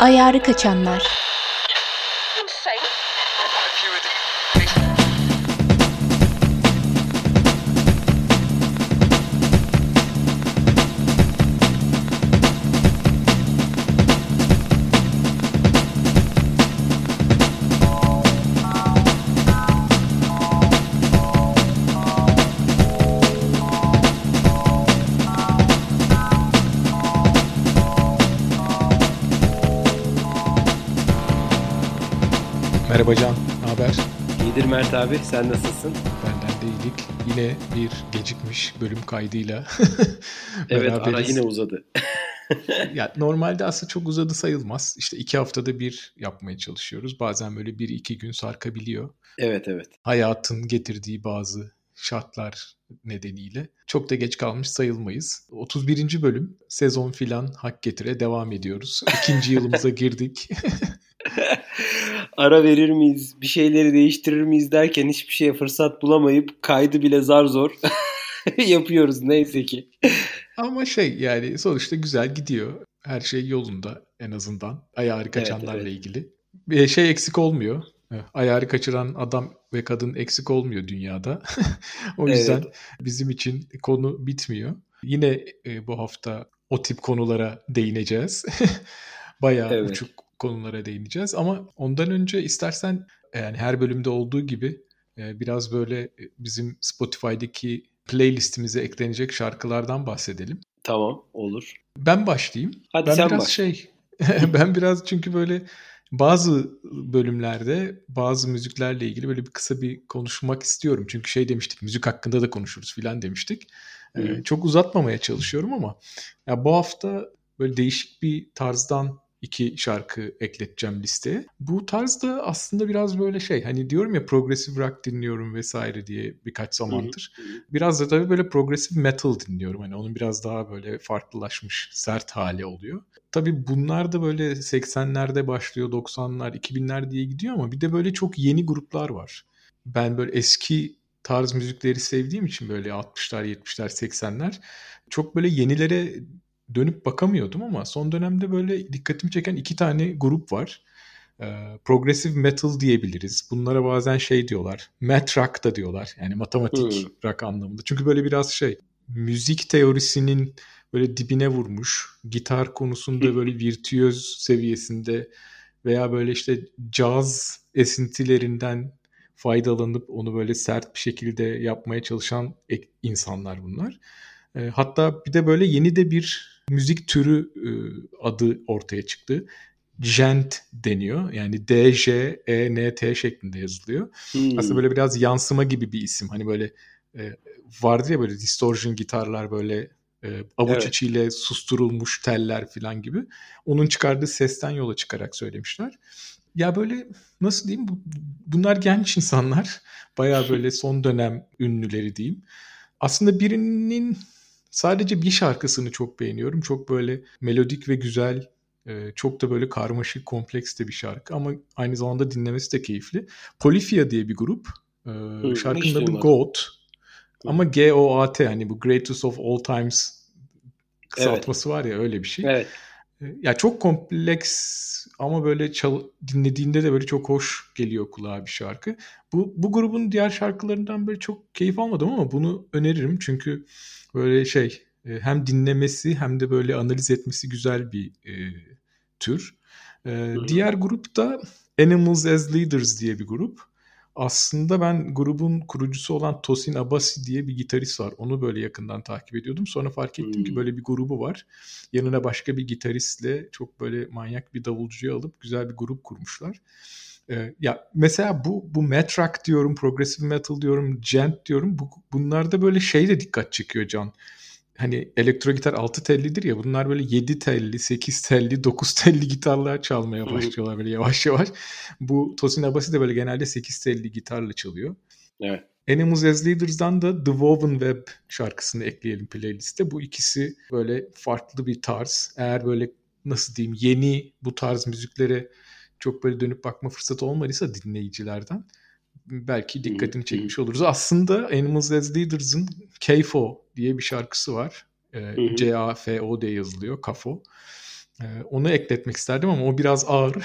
Ayarı kaçanlar. Merhaba Can, ne haber? İyidir Mert abi, sen nasılsın? Benden de iyilik. Yine bir gecikmiş bölüm kaydıyla Evet, ara yine uzadı. ya normalde aslında çok uzadı sayılmaz. İşte iki haftada bir yapmaya çalışıyoruz. Bazen böyle bir iki gün sarkabiliyor. Evet, evet. Hayatın getirdiği bazı şartlar nedeniyle çok da geç kalmış sayılmayız. 31. bölüm sezon filan hak getire devam ediyoruz. İkinci yılımıza girdik. Ara verir miyiz, bir şeyleri değiştirir miyiz derken hiçbir şeye fırsat bulamayıp kaydı bile zar zor yapıyoruz neyse ki. Ama şey yani sonuçta güzel gidiyor. Her şey yolunda en azından ayarı kaçanlarla evet, evet. ilgili. Bir şey eksik olmuyor. Ayarı kaçıran adam ve kadın eksik olmuyor dünyada. o yüzden evet. bizim için konu bitmiyor. Yine e, bu hafta o tip konulara değineceğiz. Bayağı evet. uçuk konulara değineceğiz. Ama ondan önce istersen yani her bölümde olduğu gibi e, biraz böyle e, bizim Spotify'daki playlistimize eklenecek şarkılardan bahsedelim. Tamam olur. Ben başlayayım. Hadi ben sen biraz baş. şey ben biraz çünkü böyle bazı bölümlerde bazı müziklerle ilgili böyle bir kısa bir konuşmak istiyorum. Çünkü şey demiştik müzik hakkında da konuşuruz filan demiştik. Ee, çok uzatmamaya çalışıyorum ama ya bu hafta böyle değişik bir tarzdan iki şarkı ekleteceğim listeye. Bu tarzda aslında biraz böyle şey hani diyorum ya progressive rock dinliyorum vesaire diye birkaç zamandır. Biraz da tabii böyle progressive metal dinliyorum. Hani onun biraz daha böyle farklılaşmış sert hali oluyor. Tabii bunlar da böyle 80'lerde başlıyor 90'lar 2000'ler diye gidiyor ama bir de böyle çok yeni gruplar var. Ben böyle eski tarz müzikleri sevdiğim için böyle 60'lar 70'ler 80'ler çok böyle yenilere dönüp bakamıyordum ama son dönemde böyle dikkatimi çeken iki tane grup var. Ee, progressive metal diyebiliriz. Bunlara bazen şey diyorlar. Math rock da diyorlar. Yani matematik hmm. rock anlamında. Çünkü böyle biraz şey müzik teorisinin böyle dibine vurmuş. Gitar konusunda böyle virtüöz seviyesinde veya böyle işte caz esintilerinden faydalanıp onu böyle sert bir şekilde yapmaya çalışan insanlar bunlar. Hatta bir de böyle yeni de bir müzik türü e, adı ortaya çıktı. Gent deniyor. Yani D, J, E, N, T şeklinde yazılıyor. Hmm. Aslında böyle biraz yansıma gibi bir isim. Hani böyle e, vardı ya böyle distortion gitarlar böyle e, avuç evet. içiyle susturulmuş teller falan gibi. Onun çıkardığı sesten yola çıkarak söylemişler. Ya böyle nasıl diyeyim bunlar genç insanlar. Baya böyle son dönem ünlüleri diyeyim. Aslında birinin Sadece bir şarkısını çok beğeniyorum. Çok böyle melodik ve güzel, e, çok da böyle karmaşık, kompleks de bir şarkı ama aynı zamanda dinlemesi de keyifli. Polyphia diye bir grup. E, şarkının adı Goat. Ama G-O-A-T hani bu Greatest of All Times kısaltması evet. var ya öyle bir şey. Evet. Ya çok kompleks ama böyle çal dinlediğinde de böyle çok hoş geliyor kulağa bir şarkı. Bu bu grubun diğer şarkılarından böyle çok keyif almadım ama bunu öneririm çünkü böyle şey e, hem dinlemesi hem de böyle analiz etmesi güzel bir e, tür. E, diğer grup da Animals as Leaders diye bir grup. Aslında ben grubun kurucusu olan Tosin Abasi diye bir gitarist var. Onu böyle yakından takip ediyordum. Sonra fark ettim hmm. ki böyle bir grubu var. Yanına başka bir gitaristle çok böyle manyak bir davulcuyu alıp güzel bir grup kurmuşlar. Ee, ya mesela bu bu metal diyorum, progressive metal diyorum, gent diyorum. Bu, bunlarda böyle şey de dikkat çekiyor Can. Hani elektro gitar 6 tellidir ya bunlar böyle 7 telli, 8 telli, 9 telli gitarlar çalmaya başlıyorlar böyle yavaş yavaş. Bu Tosin Abasi de böyle genelde 8 telli gitarla çalıyor. Evet. Animals as Leaders'dan da The Woven Web şarkısını ekleyelim playliste. Bu ikisi böyle farklı bir tarz. Eğer böyle nasıl diyeyim yeni bu tarz müziklere çok böyle dönüp bakma fırsatı olmadıysa dinleyicilerden belki dikkatini çekmiş oluruz. Aslında Animals as Leaders'ın KFO diye bir şarkısı var. E, C-A-F-O diye yazılıyor. Kafo. Ee, onu ekletmek isterdim ama o biraz ağır.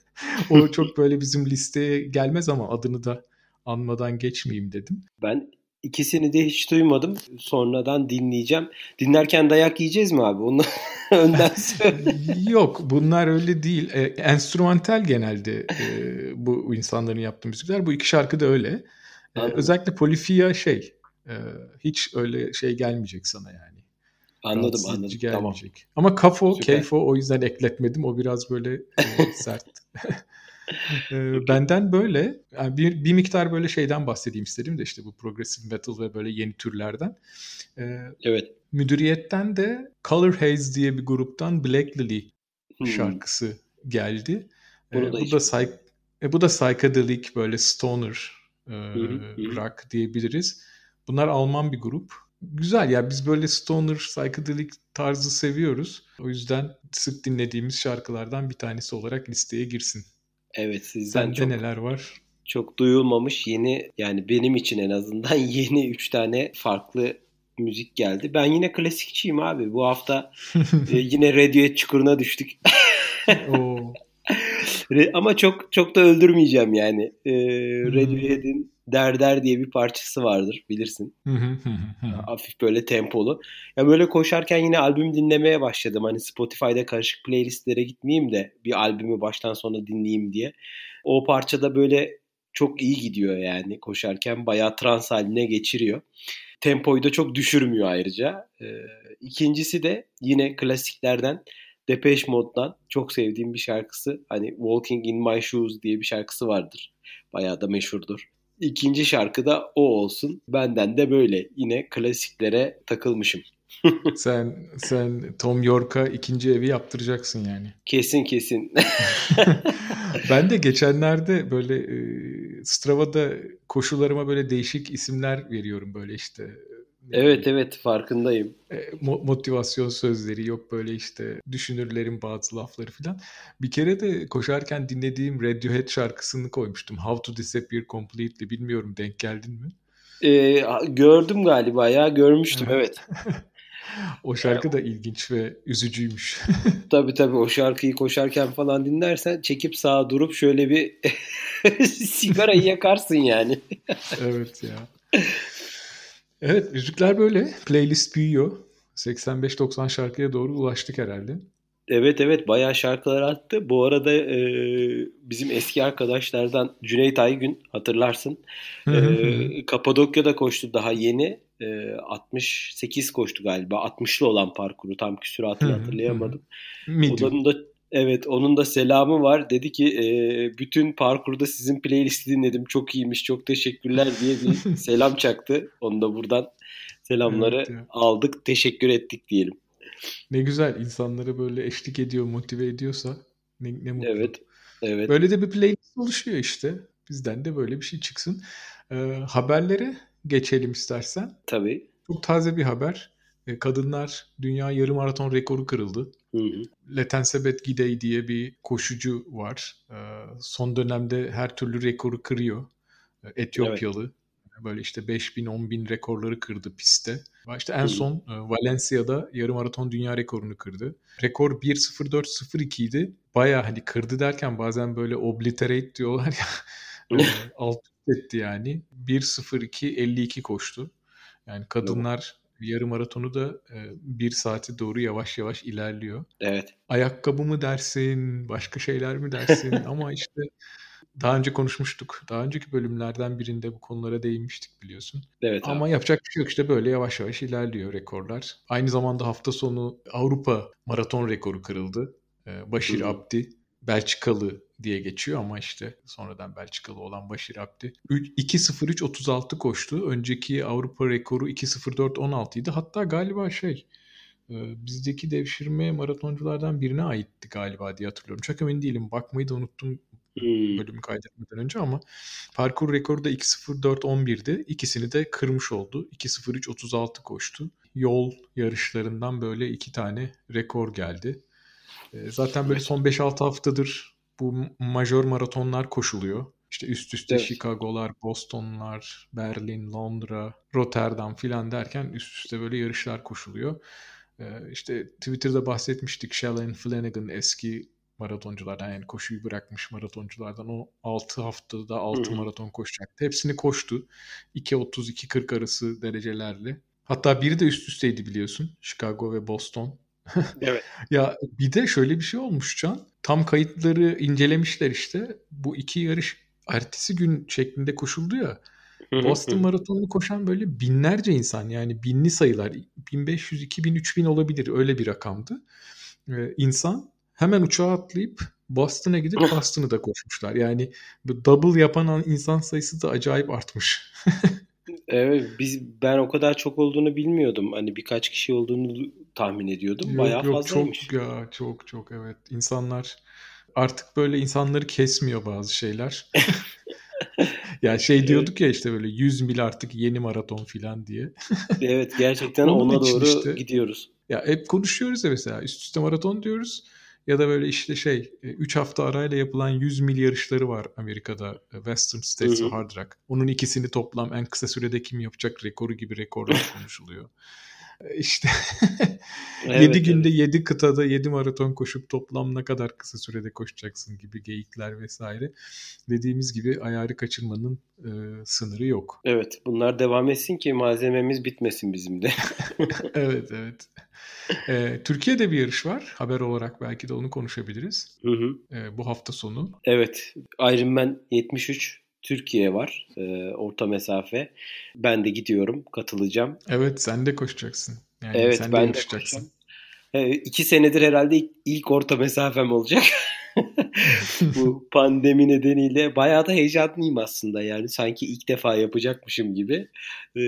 o çok böyle bizim listeye gelmez ama adını da anmadan geçmeyeyim dedim. Ben ikisini de hiç duymadım. Sonradan dinleyeceğim. Dinlerken dayak yiyeceğiz mi abi? Onu önden söyle. Yok bunlar öyle değil. E, enstrümantal genelde e, bu insanların yaptığı müzikler. Bu iki şarkı da öyle. E, özellikle Polifia şey e, hiç öyle şey gelmeyecek sana yani. Anladım anladım. Gelmeyecek. Tamam. Ama Kafo, Süper. Keyfo o yüzden ekletmedim. O biraz böyle e, sert. e, benden böyle yani bir, bir miktar böyle şeyden bahsedeyim istedim de işte bu progressive metal ve böyle yeni türlerden. E, evet. Müdüriyetten de Color Haze diye bir gruptan Black Lily hmm. şarkısı geldi. E, bu da psych, e, bu da psychedelic böyle stoner e, rock diyebiliriz. Bunlar Alman bir grup güzel ya biz böyle stoner psychedelic tarzı seviyoruz. O yüzden sık dinlediğimiz şarkılardan bir tanesi olarak listeye girsin. Evet sizden çok, neler var? Çok duyulmamış yeni yani benim için en azından yeni 3 tane farklı müzik geldi. Ben yine klasikçiyim abi. Bu hafta e, yine Radiohead çukuruna düştük. Ama çok çok da öldürmeyeceğim yani. Ee, Radiohead'in Derder diye bir parçası vardır bilirsin. Hafif böyle tempolu. Ya böyle koşarken yine albüm dinlemeye başladım. Hani Spotify'da karışık playlistlere gitmeyeyim de bir albümü baştan sona dinleyeyim diye. O parçada böyle çok iyi gidiyor yani koşarken bayağı trans haline geçiriyor. Tempoyu da çok düşürmüyor ayrıca. Ee, ikincisi de yine klasiklerden Depeche Mode'dan çok sevdiğim bir şarkısı. Hani Walking in My Shoes diye bir şarkısı vardır. Bayağı da meşhurdur. İkinci şarkı da o olsun. Benden de böyle yine klasiklere takılmışım. sen sen Tom York'a ikinci evi yaptıracaksın yani. Kesin kesin. ben de geçenlerde böyle e, Strava'da koşularıma böyle değişik isimler veriyorum böyle işte Evet evet farkındayım. E, motivasyon sözleri yok böyle işte düşünürlerin bazı lafları falan. Bir kere de koşarken dinlediğim Radiohead şarkısını koymuştum. How to Disappear Completely. Bilmiyorum denk geldin mi? Ee, gördüm galiba ya görmüştüm evet. o şarkı da ilginç ve üzücüymüş. tabii tabii o şarkıyı koşarken falan dinlersen çekip sağa durup şöyle bir sigarayı yakarsın yani. evet ya. Evet müzikler böyle. Playlist büyüyor. 85-90 şarkıya doğru ulaştık herhalde. Evet evet bayağı şarkılar attı. Bu arada e, bizim eski arkadaşlardan Cüneyt Aygün hatırlarsın. e, Kapadokya'da koştu daha yeni. E, 68 koştu galiba. 60'lı olan parkuru tam küsuratını hatırlayamadım. Onun da Evet onun da selamı var. Dedi ki e, bütün parkurda sizin playlisti dinledim. Çok iyiymiş çok teşekkürler diye bir selam çaktı. Onu da buradan selamları evet, aldık. Teşekkür ettik diyelim. Ne güzel insanları böyle eşlik ediyor motive ediyorsa ne, ne mutlu. Evet. Evet. Böyle de bir playlist oluşuyor işte. Bizden de böyle bir şey çıksın. Ee, haberlere geçelim istersen. Tabii. Çok taze bir haber. E, kadınlar dünya yarım maraton rekoru kırıldı. Hı hı. Letensebet Gidey diye bir koşucu var. E, son dönemde her türlü rekoru kırıyor. E, Etiyopyalı. Evet. Böyle işte 5000 10000 rekorları kırdı pistte. İşte en son Valencia'da yarım maraton dünya rekorunu kırdı. Rekor 1.04.02 idi. Baya hani kırdı derken bazen böyle obliterate diyorlar ya. alt etti yani. 1.02.52 koştu. Yani kadınlar yarım maratonu da e, bir saate doğru yavaş yavaş ilerliyor. Evet. Ayakkabı mı dersin, başka şeyler mi dersin ama işte daha önce konuşmuştuk. Daha önceki bölümlerden birinde bu konulara değinmiştik biliyorsun. Evet. Ama abi. yapacak bir şey yok işte böyle yavaş yavaş ilerliyor rekorlar. Aynı zamanda hafta sonu Avrupa maraton rekoru kırıldı. E, Başir Hı. Abdi Belçikalı diye geçiyor ama işte sonradan Belçikalı olan Başir Abdi 2.03.36 koştu. Önceki Avrupa rekoru 2.04.16 idi. Hatta galiba şey e, bizdeki devşirme maratonculardan birine aitti galiba diye hatırlıyorum. Çok emin değilim. Bakmayı da unuttum hmm. bölümü kaydetmeden önce ama parkur rekoru da 2.04.11'di. İkisini de kırmış oldu. 2.03.36 koştu. Yol yarışlarından böyle iki tane rekor geldi. Ee, zaten böyle son 5-6 haftadır bu major maratonlar koşuluyor. İşte üst üste evet. Chicago'lar, Boston'lar, Berlin, Londra, Rotterdam filan derken üst üste böyle yarışlar koşuluyor. Ee, işte Twitter'da bahsetmiştik Shelley Flanagan eski maratonculardan yani koşuyu bırakmış maratonculardan o 6 haftada 6 Hı-hı. maraton koşacaktı. Hepsini koştu. 2.30-2.40 arası derecelerle. Hatta biri de üst üsteydi biliyorsun. Chicago ve Boston. Evet. ya bir de şöyle bir şey olmuş Can. Tam kayıtları incelemişler işte. Bu iki yarış ertesi gün şeklinde koşuldu ya. Boston Maratonu'nu koşan böyle binlerce insan yani binli sayılar 1500, 2000, 3000 olabilir öyle bir rakamdı. Ee, insan hemen uçağa atlayıp Boston'a gidip Boston'ı da koşmuşlar. Yani bu double yapan insan sayısı da acayip artmış. evet biz ben o kadar çok olduğunu bilmiyordum. Hani birkaç kişi olduğunu tahmin ediyordum. Yok, Bayağı yok, fazlaymış. Çok ya çok çok evet. İnsanlar artık böyle insanları kesmiyor bazı şeyler. ya şey diyorduk ya işte böyle 100 mil artık yeni maraton filan diye. evet gerçekten ona doğru işte, gidiyoruz. Ya hep konuşuyoruz ya mesela üst üste maraton diyoruz. Ya da böyle işte şey 3 hafta arayla yapılan 100 mil yarışları var Amerika'da Western States ve Hard Rock. Onun ikisini toplam en kısa sürede kim yapacak rekoru gibi rekorlar konuşuluyor. İşte evet, 7 günde evet. 7 kıtada 7 maraton koşup toplam ne kadar kısa sürede koşacaksın gibi geyikler vesaire. Dediğimiz gibi ayarı kaçırmanın e, sınırı yok. Evet bunlar devam etsin ki malzememiz bitmesin bizim de. evet evet. E, Türkiye'de bir yarış var. Haber olarak belki de onu konuşabiliriz. Hı hı. E, bu hafta sonu. Evet. Ironman 73 Türkiye var. E, orta mesafe. Ben de gidiyorum. Katılacağım. Evet sen de koşacaksın. Yani evet sen ben de koşacaksın. E, iki senedir herhalde ilk, ilk orta mesafem olacak. Bu pandemi nedeniyle bayağı da heyecanlıyım aslında. Yani sanki ilk defa yapacakmışım gibi. E,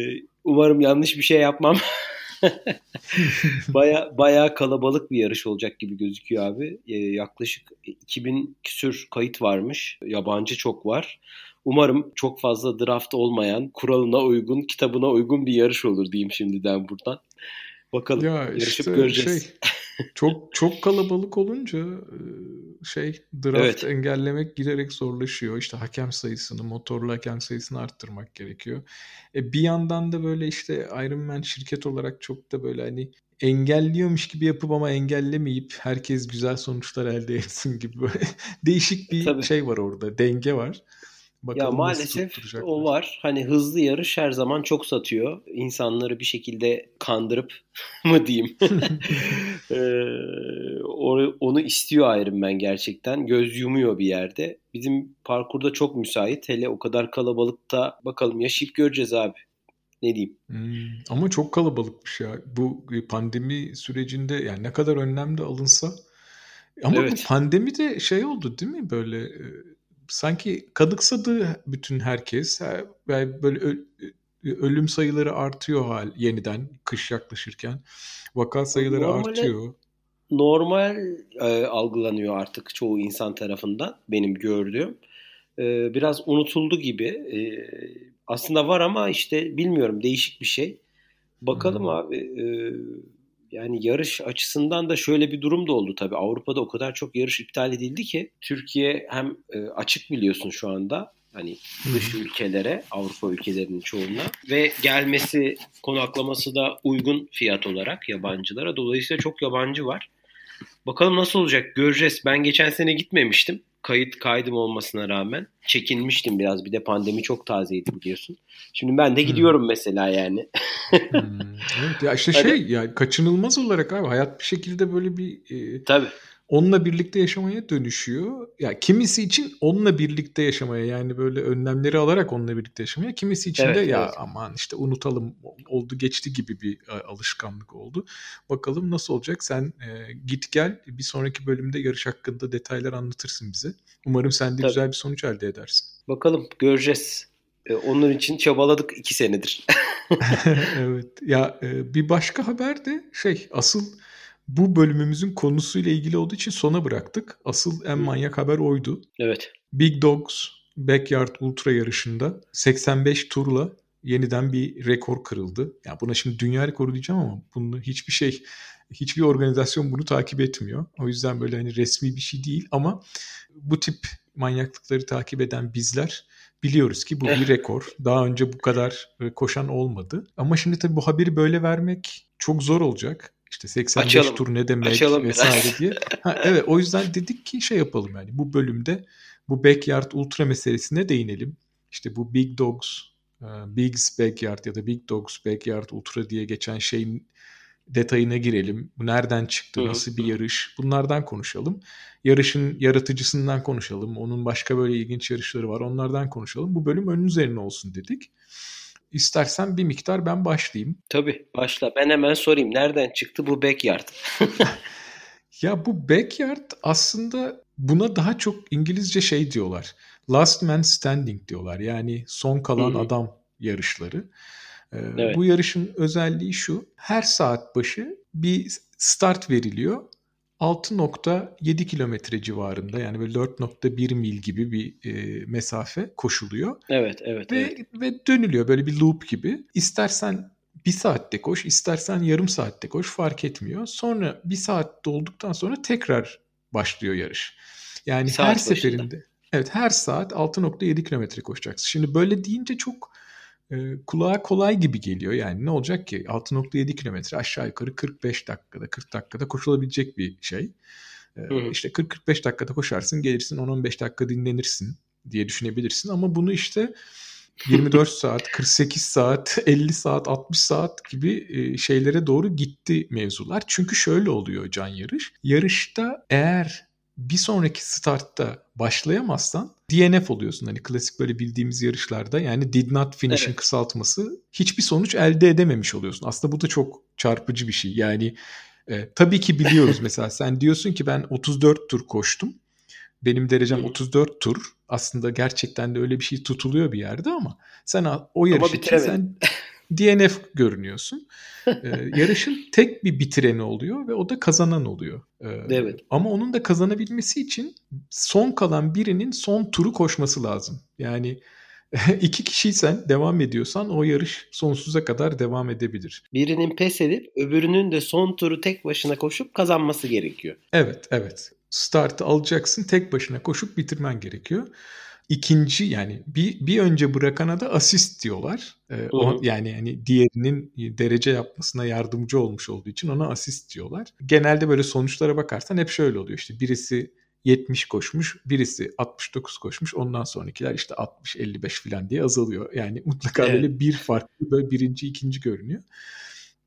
umarım yanlış bir şey yapmam. baya baya kalabalık bir yarış olacak gibi gözüküyor abi. Ee, yaklaşık 2000 küsür kayıt varmış. Yabancı çok var. Umarım çok fazla draft olmayan, kuralına uygun, kitabına uygun bir yarış olur diyeyim şimdiden buradan. Bakalım ya yarışıp işte göreceğiz. Şey, çok çok kalabalık olunca e, şey draft evet. engellemek giderek zorlaşıyor. İşte hakem sayısını, motorlu hakem sayısını arttırmak gerekiyor. E bir yandan da böyle işte Iron Man şirket olarak çok da böyle hani engelliyormuş gibi yapıp ama engellemeyip herkes güzel sonuçlar elde etsin gibi böyle değişik bir Tabii. şey var orada. Denge var. Bakalım ya maalesef o var. Hani hızlı yarış her zaman çok satıyor. İnsanları bir şekilde kandırıp mı diyeyim. ee, onu istiyor Iron Man gerçekten. Göz yumuyor bir yerde. Bizim parkurda çok müsait. Hele o kadar kalabalıkta bakalım yaşayıp göreceğiz abi. Ne diyeyim? Hmm, ama çok kalabalıkmış ya. Bu pandemi sürecinde yani ne kadar önlem de alınsa ama evet. bu pandemi de şey oldu değil mi böyle sanki kanıksadı bütün herkes. Yani böyle ölüm sayıları artıyor hal yeniden kış yaklaşırken. Vaka sayıları Normale, artıyor. Normal e, algılanıyor artık çoğu insan tarafından benim gördüğüm. E, biraz unutuldu gibi. E, aslında var ama işte bilmiyorum değişik bir şey. Bakalım hmm. abi. E, yani yarış açısından da şöyle bir durum da oldu tabii. Avrupa'da o kadar çok yarış iptal edildi ki Türkiye hem e, açık biliyorsun şu anda hani dış ülkelere, Avrupa ülkelerinin çoğuna ve gelmesi, konaklaması da uygun fiyat olarak yabancılara. Dolayısıyla çok yabancı var. Bakalım nasıl olacak göreceğiz. Ben geçen sene gitmemiştim kayıt kaydım olmasına rağmen çekinmiştim biraz. Bir de pandemi çok tazeydi biliyorsun. Şimdi ben de hmm. gidiyorum hmm. mesela yani. hmm. Evet ya işte şey yani kaçınılmaz olarak abi hayat bir şekilde böyle bir e, Tabii onunla birlikte yaşamaya dönüşüyor. Ya kimisi için onunla birlikte yaşamaya yani böyle önlemleri alarak onunla birlikte yaşamaya, kimisi için evet, de ya evet. aman işte unutalım oldu geçti gibi bir e, alışkanlık oldu. Bakalım nasıl olacak? Sen e, git gel bir sonraki bölümde yarış hakkında detaylar anlatırsın bize. Umarım sen de Tabii. güzel bir sonuç elde edersin. Bakalım göreceğiz. E, onun için çabaladık iki senedir. evet. Ya e, bir başka haber de şey asıl bu bölümümüzün konusuyla ilgili olduğu için sona bıraktık. Asıl en manyak haber oydu. Evet. Big Dogs Backyard Ultra yarışında 85 turla yeniden bir rekor kırıldı. Ya yani buna şimdi dünya rekoru diyeceğim ama bunu hiçbir şey hiçbir organizasyon bunu takip etmiyor. O yüzden böyle hani resmi bir şey değil ama bu tip manyaklıkları takip eden bizler biliyoruz ki bu bir rekor. Daha önce bu kadar koşan olmadı. Ama şimdi tabii bu haberi böyle vermek çok zor olacak. İşte 85 Açalım. tur ne demek Açalım vesaire biraz. diye. Ha, evet o yüzden dedik ki şey yapalım yani bu bölümde bu backyard ultra meselesine değinelim. İşte bu Big Dogs, e, Big's Backyard ya da Big Dogs Backyard Ultra diye geçen şeyin detayına girelim. Bu nereden çıktı, nasıl bir yarış bunlardan konuşalım. Yarışın yaratıcısından konuşalım. Onun başka böyle ilginç yarışları var onlardan konuşalım. Bu bölüm önün üzerine olsun dedik. İstersen bir miktar ben başlayayım. Tabii başla. Ben hemen sorayım. Nereden çıktı bu backyard? ya bu backyard aslında buna daha çok İngilizce şey diyorlar. Last man standing diyorlar. Yani son kalan Hı-hı. adam yarışları. Ee, evet. Bu yarışın özelliği şu. Her saat başı bir start veriliyor. 6.7 kilometre civarında yani böyle 4.1 mil gibi bir e, mesafe koşuluyor. Evet, evet. Ve, evet. ve dönülüyor böyle bir loop gibi. İstersen bir saatte koş, istersen yarım saatte koş fark etmiyor. Sonra bir saat dolduktan sonra tekrar başlıyor yarış. Yani saat her başında. seferinde evet her saat 6.7 kilometre koşacaksın. Şimdi böyle deyince çok e, kulağa kolay gibi geliyor. Yani ne olacak ki 6.7 kilometre aşağı yukarı 45 dakikada 40 dakikada koşulabilecek bir şey. E, işte 40-45 dakikada koşarsın gelirsin 10-15 dakika dinlenirsin diye düşünebilirsin. Ama bunu işte 24 saat, 48 saat, 50 saat, 60 saat gibi şeylere doğru gitti mevzular. Çünkü şöyle oluyor can yarış. Yarışta eğer bir sonraki startta başlayamazsan DNF oluyorsun. Hani klasik böyle bildiğimiz yarışlarda yani did not finish'in evet. kısaltması hiçbir sonuç elde edememiş oluyorsun. Aslında bu da çok çarpıcı bir şey. Yani e, tabii ki biliyoruz mesela sen diyorsun ki ben 34 tur koştum. Benim derecem 34 tur. Aslında gerçekten de öyle bir şey tutuluyor bir yerde ama sen o yarış için sen DNF görünüyorsun. ee, yarışın tek bir bitireni oluyor ve o da kazanan oluyor. Ee, evet. Ama onun da kazanabilmesi için son kalan birinin son turu koşması lazım. Yani iki kişiysen devam ediyorsan o yarış sonsuza kadar devam edebilir. Birinin pes edip öbürünün de son turu tek başına koşup kazanması gerekiyor. Evet, evet. Startı alacaksın, tek başına koşup bitirmen gerekiyor. İkinci yani bir, bir önce bırakana da asist diyorlar. Ee, o, yani hani diğerinin derece yapmasına yardımcı olmuş olduğu için ona asist diyorlar. Genelde böyle sonuçlara bakarsan hep şöyle oluyor işte birisi 70 koşmuş, birisi 69 koşmuş. Ondan sonrakiler işte 60, 55 falan diye azalıyor. Yani mutlaka evet. böyle bir farklı böyle birinci, ikinci görünüyor.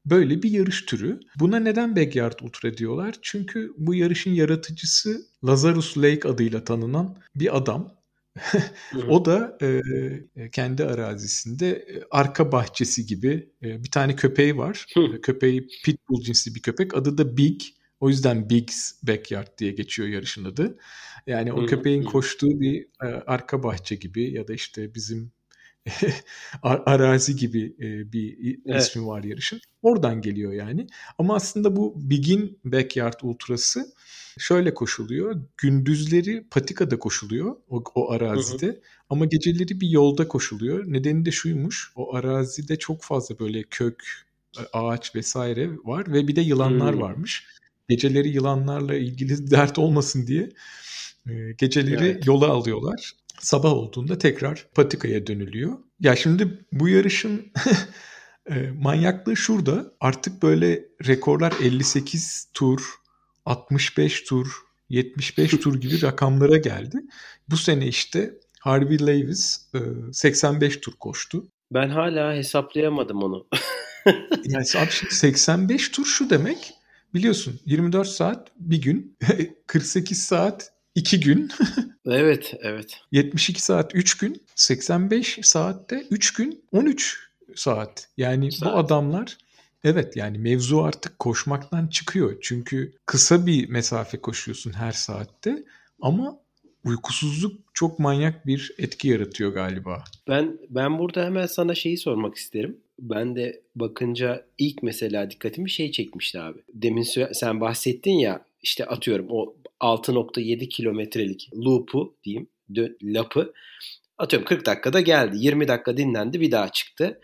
Böyle bir yarış türü. Buna neden Backyard Ultra diyorlar? Çünkü bu yarışın yaratıcısı Lazarus Lake adıyla tanınan bir adam o da e, kendi arazisinde arka bahçesi gibi e, bir tane köpeği var. Köpeği pitbull cinsi bir köpek. Adı da Big. O yüzden Big's Backyard diye geçiyor yarışın adı. Yani o köpeğin koştuğu bir e, arka bahçe gibi ya da işte bizim arazi gibi e, bir evet. ismi var yarışın. Oradan geliyor yani. Ama aslında bu Big'in Backyard Ultra'sı şöyle koşuluyor. Gündüzleri patikada koşuluyor o, o arazide. Hı hı. Ama geceleri bir yolda koşuluyor. Nedeni de şuymuş. O arazide çok fazla böyle kök, ağaç vesaire var ve bir de yılanlar hmm. varmış. Geceleri yılanlarla ilgili dert olmasın diye geceleri evet. yola alıyorlar. Sabah olduğunda tekrar patikaya dönülüyor. Ya şimdi bu yarışın manyaklığı şurada. Artık böyle rekorlar 58 tur, 65 tur, 75 tur gibi rakamlara geldi. Bu sene işte Harvey Lewis 85 tur koştu. Ben hala hesaplayamadım onu. yani abi 85 tur şu demek biliyorsun 24 saat bir gün 48 saat 2 gün. evet, evet. 72 saat 3 gün, 85 saatte 3 gün 13 saat. Yani saat. bu adamlar evet yani mevzu artık koşmaktan çıkıyor. Çünkü kısa bir mesafe koşuyorsun her saatte ama uykusuzluk çok manyak bir etki yaratıyor galiba. Ben ben burada hemen sana şeyi sormak isterim. Ben de bakınca ilk mesela dikkatimi şey çekmişti abi. Demin sen bahsettin ya işte atıyorum o 6.7 kilometrelik loop'u diyeyim lapı atıyorum 40 dakikada geldi 20 dakika dinlendi bir daha çıktı.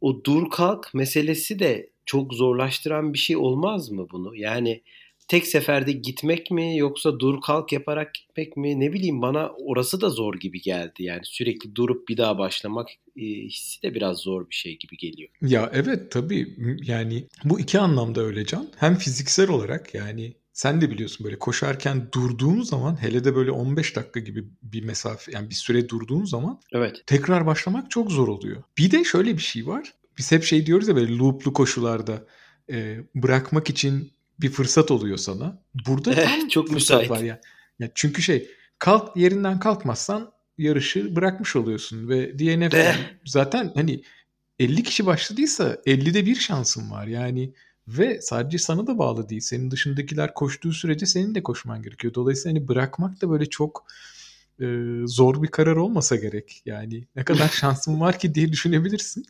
O dur kalk meselesi de çok zorlaştıran bir şey olmaz mı bunu? Yani tek seferde gitmek mi yoksa dur kalk yaparak gitmek mi ne bileyim bana orası da zor gibi geldi. Yani sürekli durup bir daha başlamak e, hissi de biraz zor bir şey gibi geliyor. Ya evet tabii yani bu iki anlamda öyle Can. Hem fiziksel olarak yani sen de biliyorsun böyle koşarken durduğun zaman hele de böyle 15 dakika gibi bir mesafe yani bir süre durduğun zaman evet. tekrar başlamak çok zor oluyor. Bir de şöyle bir şey var. Biz hep şey diyoruz ya böyle looplu koşularda e, bırakmak için bir fırsat oluyor sana. Burada tam çok müsait var ya. ya. Çünkü şey kalk yerinden kalkmazsan yarışı bırakmış oluyorsun ve DNF zaten hani 50 kişi başladıysa 50'de bir şansın var. Yani ve sadece sana da bağlı değil. Senin dışındakiler koştuğu sürece senin de koşman gerekiyor. Dolayısıyla hani bırakmak da böyle çok e, zor bir karar olmasa gerek. Yani ne kadar şansın var ki diye düşünebilirsin.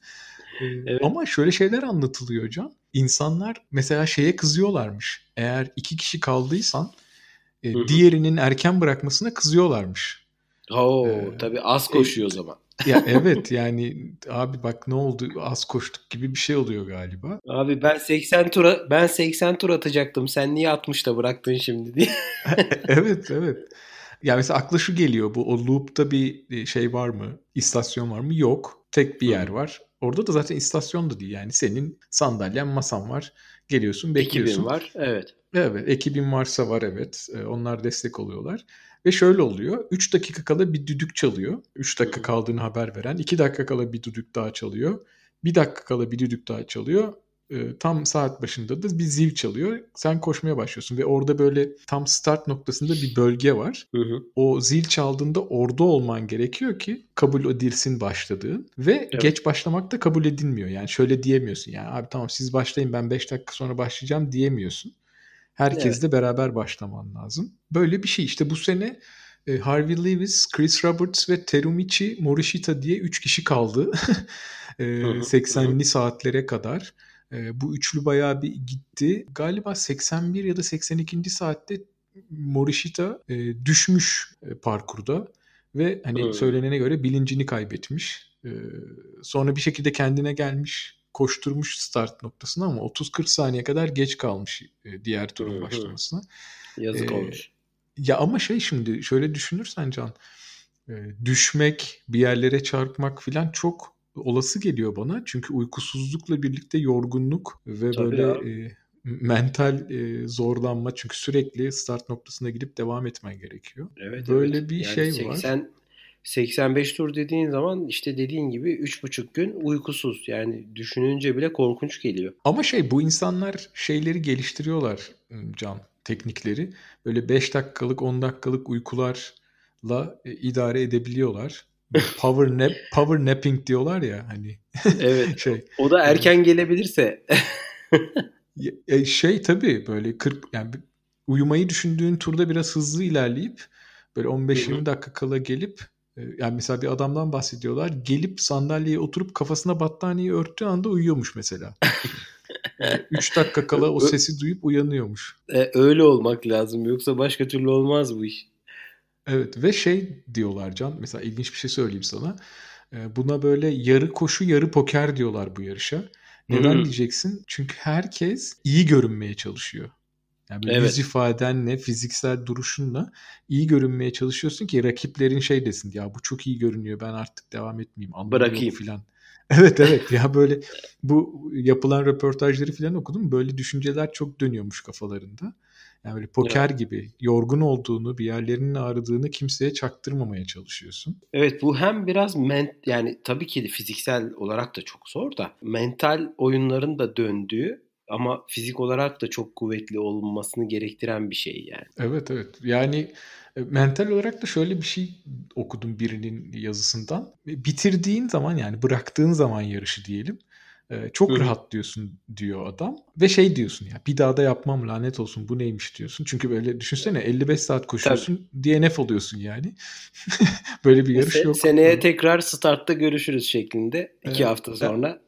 E, evet. Ama şöyle şeyler anlatılıyor hocam. İnsanlar mesela şeye kızıyorlarmış. Eğer iki kişi kaldıysan e, diğerinin erken bırakmasına kızıyorlarmış. Oo, ee, tabii az koşuyor e, o zaman ya evet yani abi bak ne oldu az koştuk gibi bir şey oluyor galiba. Abi ben 80 tura ben 80 tur atacaktım. Sen niye 60'ta bıraktın şimdi diye. evet evet. Ya mesela akla şu geliyor bu o loop'ta bir şey var mı? İstasyon var mı? Yok. Tek bir yer var. Orada da zaten istasyon da değil yani senin sandalyen masan var. Geliyorsun bekliyorsun. Ekibin var evet. Evet ekibin varsa var evet. Onlar destek oluyorlar. Ve şöyle oluyor. 3 dakika kala bir düdük çalıyor. 3 dakika kaldığını haber veren. 2 dakika kala bir düdük daha çalıyor. 1 dakika kala bir düdük daha çalıyor. E, tam saat başında da bir zil çalıyor. Sen koşmaya başlıyorsun ve orada böyle tam start noktasında bir bölge var. Hı hı. O zil çaldığında orada olman gerekiyor ki kabul edilsin başladığın ve evet. geç başlamak da kabul edilmiyor. Yani şöyle diyemiyorsun. Yani abi tamam siz başlayın ben 5 dakika sonra başlayacağım diyemiyorsun. Herkesle evet. beraber başlaman lazım. Böyle bir şey işte bu sene e, Harvey Lewis, Chris Roberts ve Terumichi Morishita diye 3 kişi kaldı. e, 80'li saatlere kadar. E, bu üçlü bayağı bir gitti. Galiba 81 ya da 82. saatte Morishita e, düşmüş e, parkurda ve hani söylenene göre bilincini kaybetmiş. E, sonra bir şekilde kendine gelmiş koşturmuş start noktasına ama 30-40 saniye kadar geç kalmış e, diğer turun başlamasına. Yazık ee, olmuş. Ya ama şey şimdi şöyle düşünürsen Can e, düşmek, bir yerlere çarpmak filan çok olası geliyor bana. Çünkü uykusuzlukla birlikte yorgunluk ve Tabii böyle e, mental e, zorlanma çünkü sürekli start noktasına gidip devam etmen gerekiyor. Evet, Böyle evet. bir yani şey 80, var. 85 tur dediğin zaman işte dediğin gibi 3,5 gün uykusuz. Yani düşününce bile korkunç geliyor. Ama şey bu insanlar şeyleri geliştiriyorlar Can teknikleri. Böyle 5 dakikalık 10 dakikalık uykularla e, idare edebiliyorlar. Power nap, power napping diyorlar ya hani. Evet. şey. O da erken yani, gelebilirse. e, şey tabii böyle 40 yani uyumayı düşündüğün turda biraz hızlı ilerleyip böyle 15-20 dakika kala gelip yani mesela bir adamdan bahsediyorlar. Gelip sandalyeye oturup kafasına battaniyeyi örttüğü anda uyuyormuş mesela. 3 dakika kala o sesi duyup uyanıyormuş. E, öyle olmak lazım. Yoksa başka türlü olmaz bu iş. Evet ve şey diyorlar Can. Mesela ilginç bir şey söyleyeyim sana. E, buna böyle yarı koşu yarı poker diyorlar bu yarışa. Neden hmm. diyeceksin? Çünkü herkes iyi görünmeye çalışıyor. Yani böyle evet. yüz ifadenle, fiziksel duruşunla iyi görünmeye çalışıyorsun ki rakiplerin şey desin ya bu çok iyi görünüyor ben artık devam etmeyeyim. Bırakayım. Falan. Evet evet ya böyle bu yapılan röportajları falan okudum. Böyle düşünceler çok dönüyormuş kafalarında. Yani böyle poker evet. gibi yorgun olduğunu, bir yerlerinin ağrıdığını kimseye çaktırmamaya çalışıyorsun. Evet bu hem biraz ment yani tabii ki fiziksel olarak da çok zor da mental oyunların da döndüğü ama fizik olarak da çok kuvvetli olmasını gerektiren bir şey yani. Evet evet. Yani e, mental olarak da şöyle bir şey okudum birinin yazısından. E, bitirdiğin zaman yani bıraktığın zaman yarışı diyelim. E, çok Hı. rahat diyorsun diyor adam. Ve şey diyorsun ya bir daha da yapmam lanet olsun bu neymiş diyorsun. Çünkü böyle düşünsene 55 saat koşuyorsun Tabii. DNF oluyorsun yani. böyle bir yarış Se- yok. Seneye tekrar startta görüşürüz şeklinde iki evet. hafta sonra.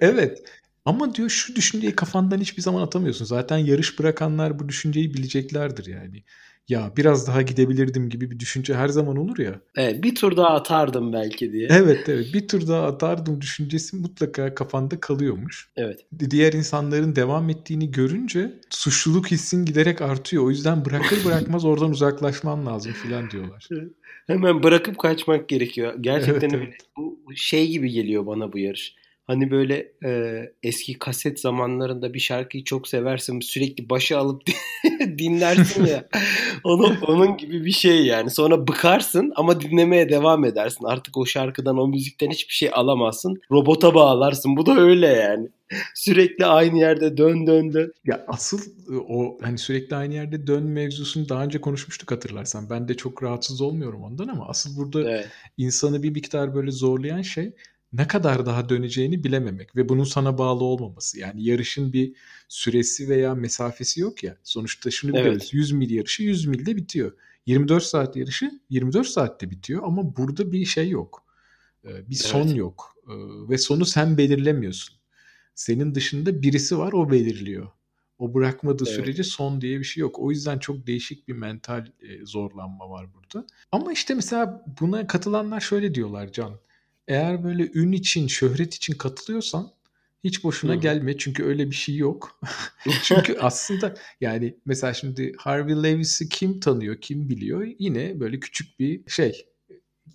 evet. Ama diyor şu düşünceyi kafandan hiçbir zaman atamıyorsun. Zaten yarış bırakanlar bu düşünceyi bileceklerdir yani. ya biraz daha gidebilirdim gibi bir düşünce her zaman olur ya. Evet bir tur daha atardım belki diye. Evet evet bir tur daha atardım düşüncesi mutlaka kafanda kalıyormuş. Evet. Diğer insanların devam ettiğini görünce suçluluk hissin giderek artıyor. O yüzden bırakır bırakmaz oradan uzaklaşman lazım filan diyorlar. Hemen bırakıp kaçmak gerekiyor. Gerçekten evet, evet. Bu şey gibi geliyor bana bu yarış. Hani böyle e, eski kaset zamanlarında bir şarkıyı çok seversin sürekli başa alıp dinlersin ya. onun, onun gibi bir şey yani. Sonra bıkarsın ama dinlemeye devam edersin. Artık o şarkıdan o müzikten hiçbir şey alamazsın. Robota bağlarsın. Bu da öyle yani. sürekli aynı yerde dön dön dön. Ya asıl e, o hani sürekli aynı yerde dön mevzusunu daha önce konuşmuştuk hatırlarsan. Ben de çok rahatsız olmuyorum ondan ama asıl burada evet. insanı bir miktar böyle zorlayan şey ne kadar daha döneceğini bilememek ve bunun sana bağlı olmaması. Yani yarışın bir süresi veya mesafesi yok ya. Sonuçta şunu evet. biliyoruz. 100 mil yarışı 100 milde bitiyor. 24 saat yarışı 24 saatte bitiyor ama burada bir şey yok. Ee, bir son evet. yok. Ee, ve sonu sen belirlemiyorsun. Senin dışında birisi var o belirliyor. O bırakmadığı evet. sürece son diye bir şey yok. O yüzden çok değişik bir mental e, zorlanma var burada. Ama işte mesela buna katılanlar şöyle diyorlar Can eğer böyle ün için, şöhret için katılıyorsan hiç boşuna Hı-hı. gelme çünkü öyle bir şey yok. çünkü aslında yani mesela şimdi Harvey Lewis'i kim tanıyor, kim biliyor? Yine böyle küçük bir şey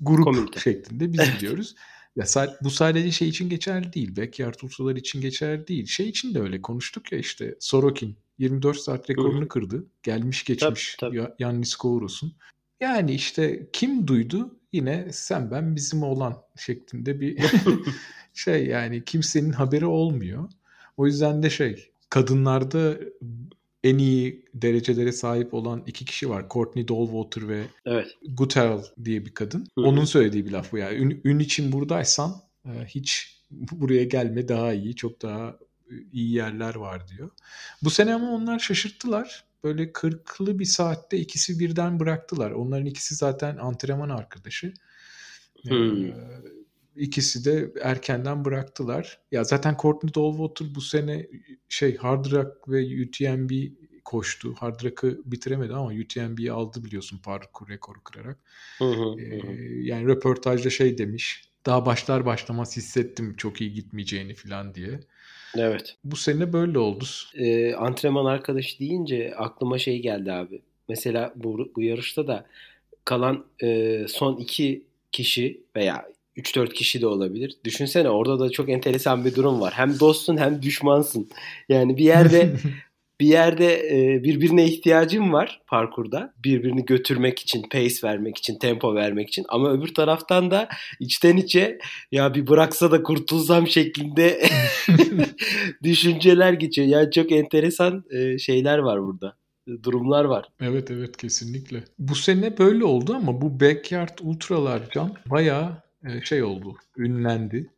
grup Komünite. şeklinde biz biliyoruz. Ya bu sadece şey için geçerli değil. Backyard ultralar için geçerli değil. Şey için de öyle konuştuk ya işte Sorokin 24 saat rekorunu Hı-hı. kırdı. Gelmiş geçmiş tabii, tabii. Yannis Kouros'un. Yani işte kim duydu? Yine sen ben bizim olan şeklinde bir şey yani kimsenin haberi olmuyor. O yüzden de şey kadınlarda en iyi derecelere sahip olan iki kişi var. Courtney Dollwater ve evet. Guterl diye bir kadın. Hı-hı. Onun söylediği bir laf bu yani. Ün, ün için buradaysan e, hiç buraya gelme daha iyi. Çok daha iyi yerler var diyor. Bu sene ama onlar şaşırttılar böyle kırklı bir saatte ikisi birden bıraktılar. Onların ikisi zaten antrenman arkadaşı. Hmm. Ee, ikisi de erkenden bıraktılar. Ya zaten Courtney Dollwater bu sene şey Hard Rock ve UTMB koştu. Hard Rock'ı bitiremedi ama UTMB'yi aldı biliyorsun parkur rekoru kırarak. Hı hı, ee, Yani röportajda şey demiş. Daha başlar başlamaz hissettim çok iyi gitmeyeceğini falan diye. Evet. Bu sene böyle oldu. Ee, antrenman arkadaşı deyince aklıma şey geldi abi. Mesela bu, bu yarışta da kalan e, son iki kişi veya 3-4 kişi de olabilir. Düşünsene orada da çok enteresan bir durum var. Hem dostsun hem düşmansın. Yani bir yerde bir yerde e, birbirine ihtiyacın var parkurda. Birbirini götürmek için, pace vermek için, tempo vermek için. Ama öbür taraftan da içten içe ya bir bıraksa da kurtulsam şeklinde düşünceler geçiyor. Yani çok enteresan e, şeyler var burada durumlar var. Evet evet kesinlikle. Bu sene böyle oldu ama bu Backyard Ultralar can bayağı e, şey oldu, ünlendi.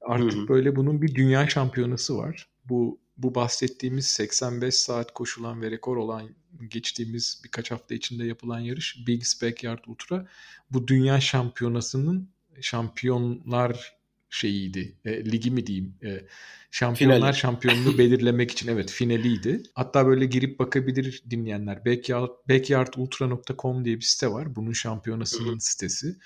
Artık Hı-hı. böyle bunun bir dünya şampiyonası var. Bu bu bahsettiğimiz 85 saat koşulan ve rekor olan geçtiğimiz birkaç hafta içinde yapılan yarış Biggs Backyard Ultra bu dünya şampiyonasının şampiyonlar şeyiydi. E, ligi mi diyeyim? E, şampiyonlar Finali. şampiyonluğu belirlemek için evet finaliydi. Hatta böyle girip bakabilir dinleyenler. Backyard, backyardultra.com diye bir site var. Bunun şampiyonasının sitesi.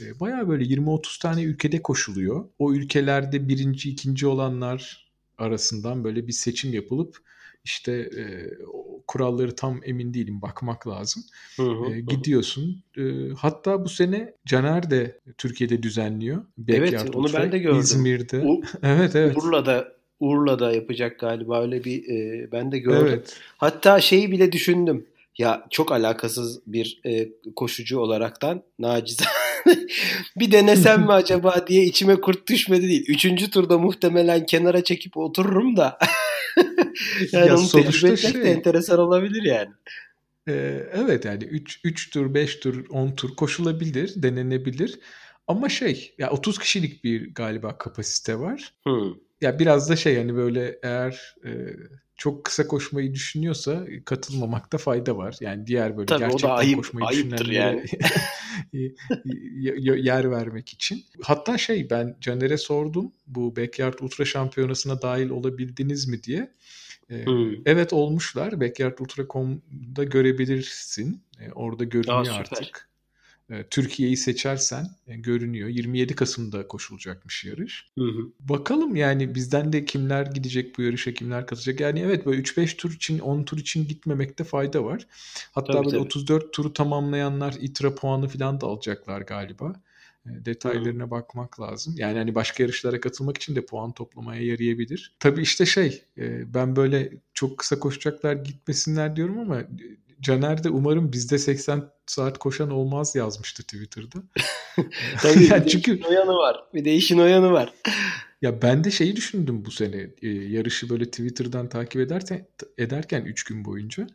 E, Baya böyle 20-30 tane ülkede koşuluyor. O ülkelerde birinci, ikinci olanlar arasından böyle bir seçim yapılıp işte e, kuralları tam emin değilim bakmak lazım. Hı hı, e, gidiyorsun. E, hatta bu sene Caner de Türkiye'de düzenliyor. Backyard evet onu ben de gördüm. İzmir'de. U- evet evet. Urla'da Urla'da yapacak galiba öyle bir e, ben de gördüm. Evet. Hatta şeyi bile düşündüm. Ya çok alakasız bir e, koşucu olaraktan naciz bir denesem mi acaba diye içime kurt düşmedi değil. Üçüncü turda muhtemelen kenara çekip otururum da. yani ya onu tecrübe etmek şey... de enteresan olabilir yani. Ee, evet yani 3 3 tur, 5 tur, 10 tur koşulabilir, denenebilir. Ama şey ya 30 kişilik bir galiba kapasite var. Hmm. Ya biraz da şey hani böyle eğer e, çok kısa koşmayı düşünüyorsa katılmamakta fayda var. Yani diğer böyle Tabii gerçekten ayıp, koşmayı düşünenlere yani. yer vermek için. Hatta şey ben Caner'e sordum bu Backyard Ultra Şampiyonası'na dahil olabildiniz mi diye. E, hmm. Evet olmuşlar. Backyardultra.com'da görebilirsin. E, orada görünüyor Aa, artık. E, Türkiye'yi seçersen e, görünüyor. 27 Kasım'da koşulacakmış yarış. Hı hı. Bakalım yani bizden de kimler gidecek bu yarışa, kimler katılacak. Yani evet böyle 3-5 tur için, 10 tur için gitmemekte fayda var. Hatta tabii, böyle tabii. 34 turu tamamlayanlar ITRA puanı falan da alacaklar galiba. E, detaylarına Hı. bakmak lazım. Yani hani başka yarışlara katılmak için de puan toplamaya yarayabilir. Tabii işte şey ben böyle çok kısa koşacaklar gitmesinler diyorum ama Caner de umarım bizde 80 saat koşan olmaz yazmıştı Twitter'da. Tabii yani bir çünkü o yanı var. Bir de işin o yanı var. Ya ben de şeyi düşündüm bu sene. E, yarışı böyle Twitter'dan takip ederken ederken 3 gün boyunca.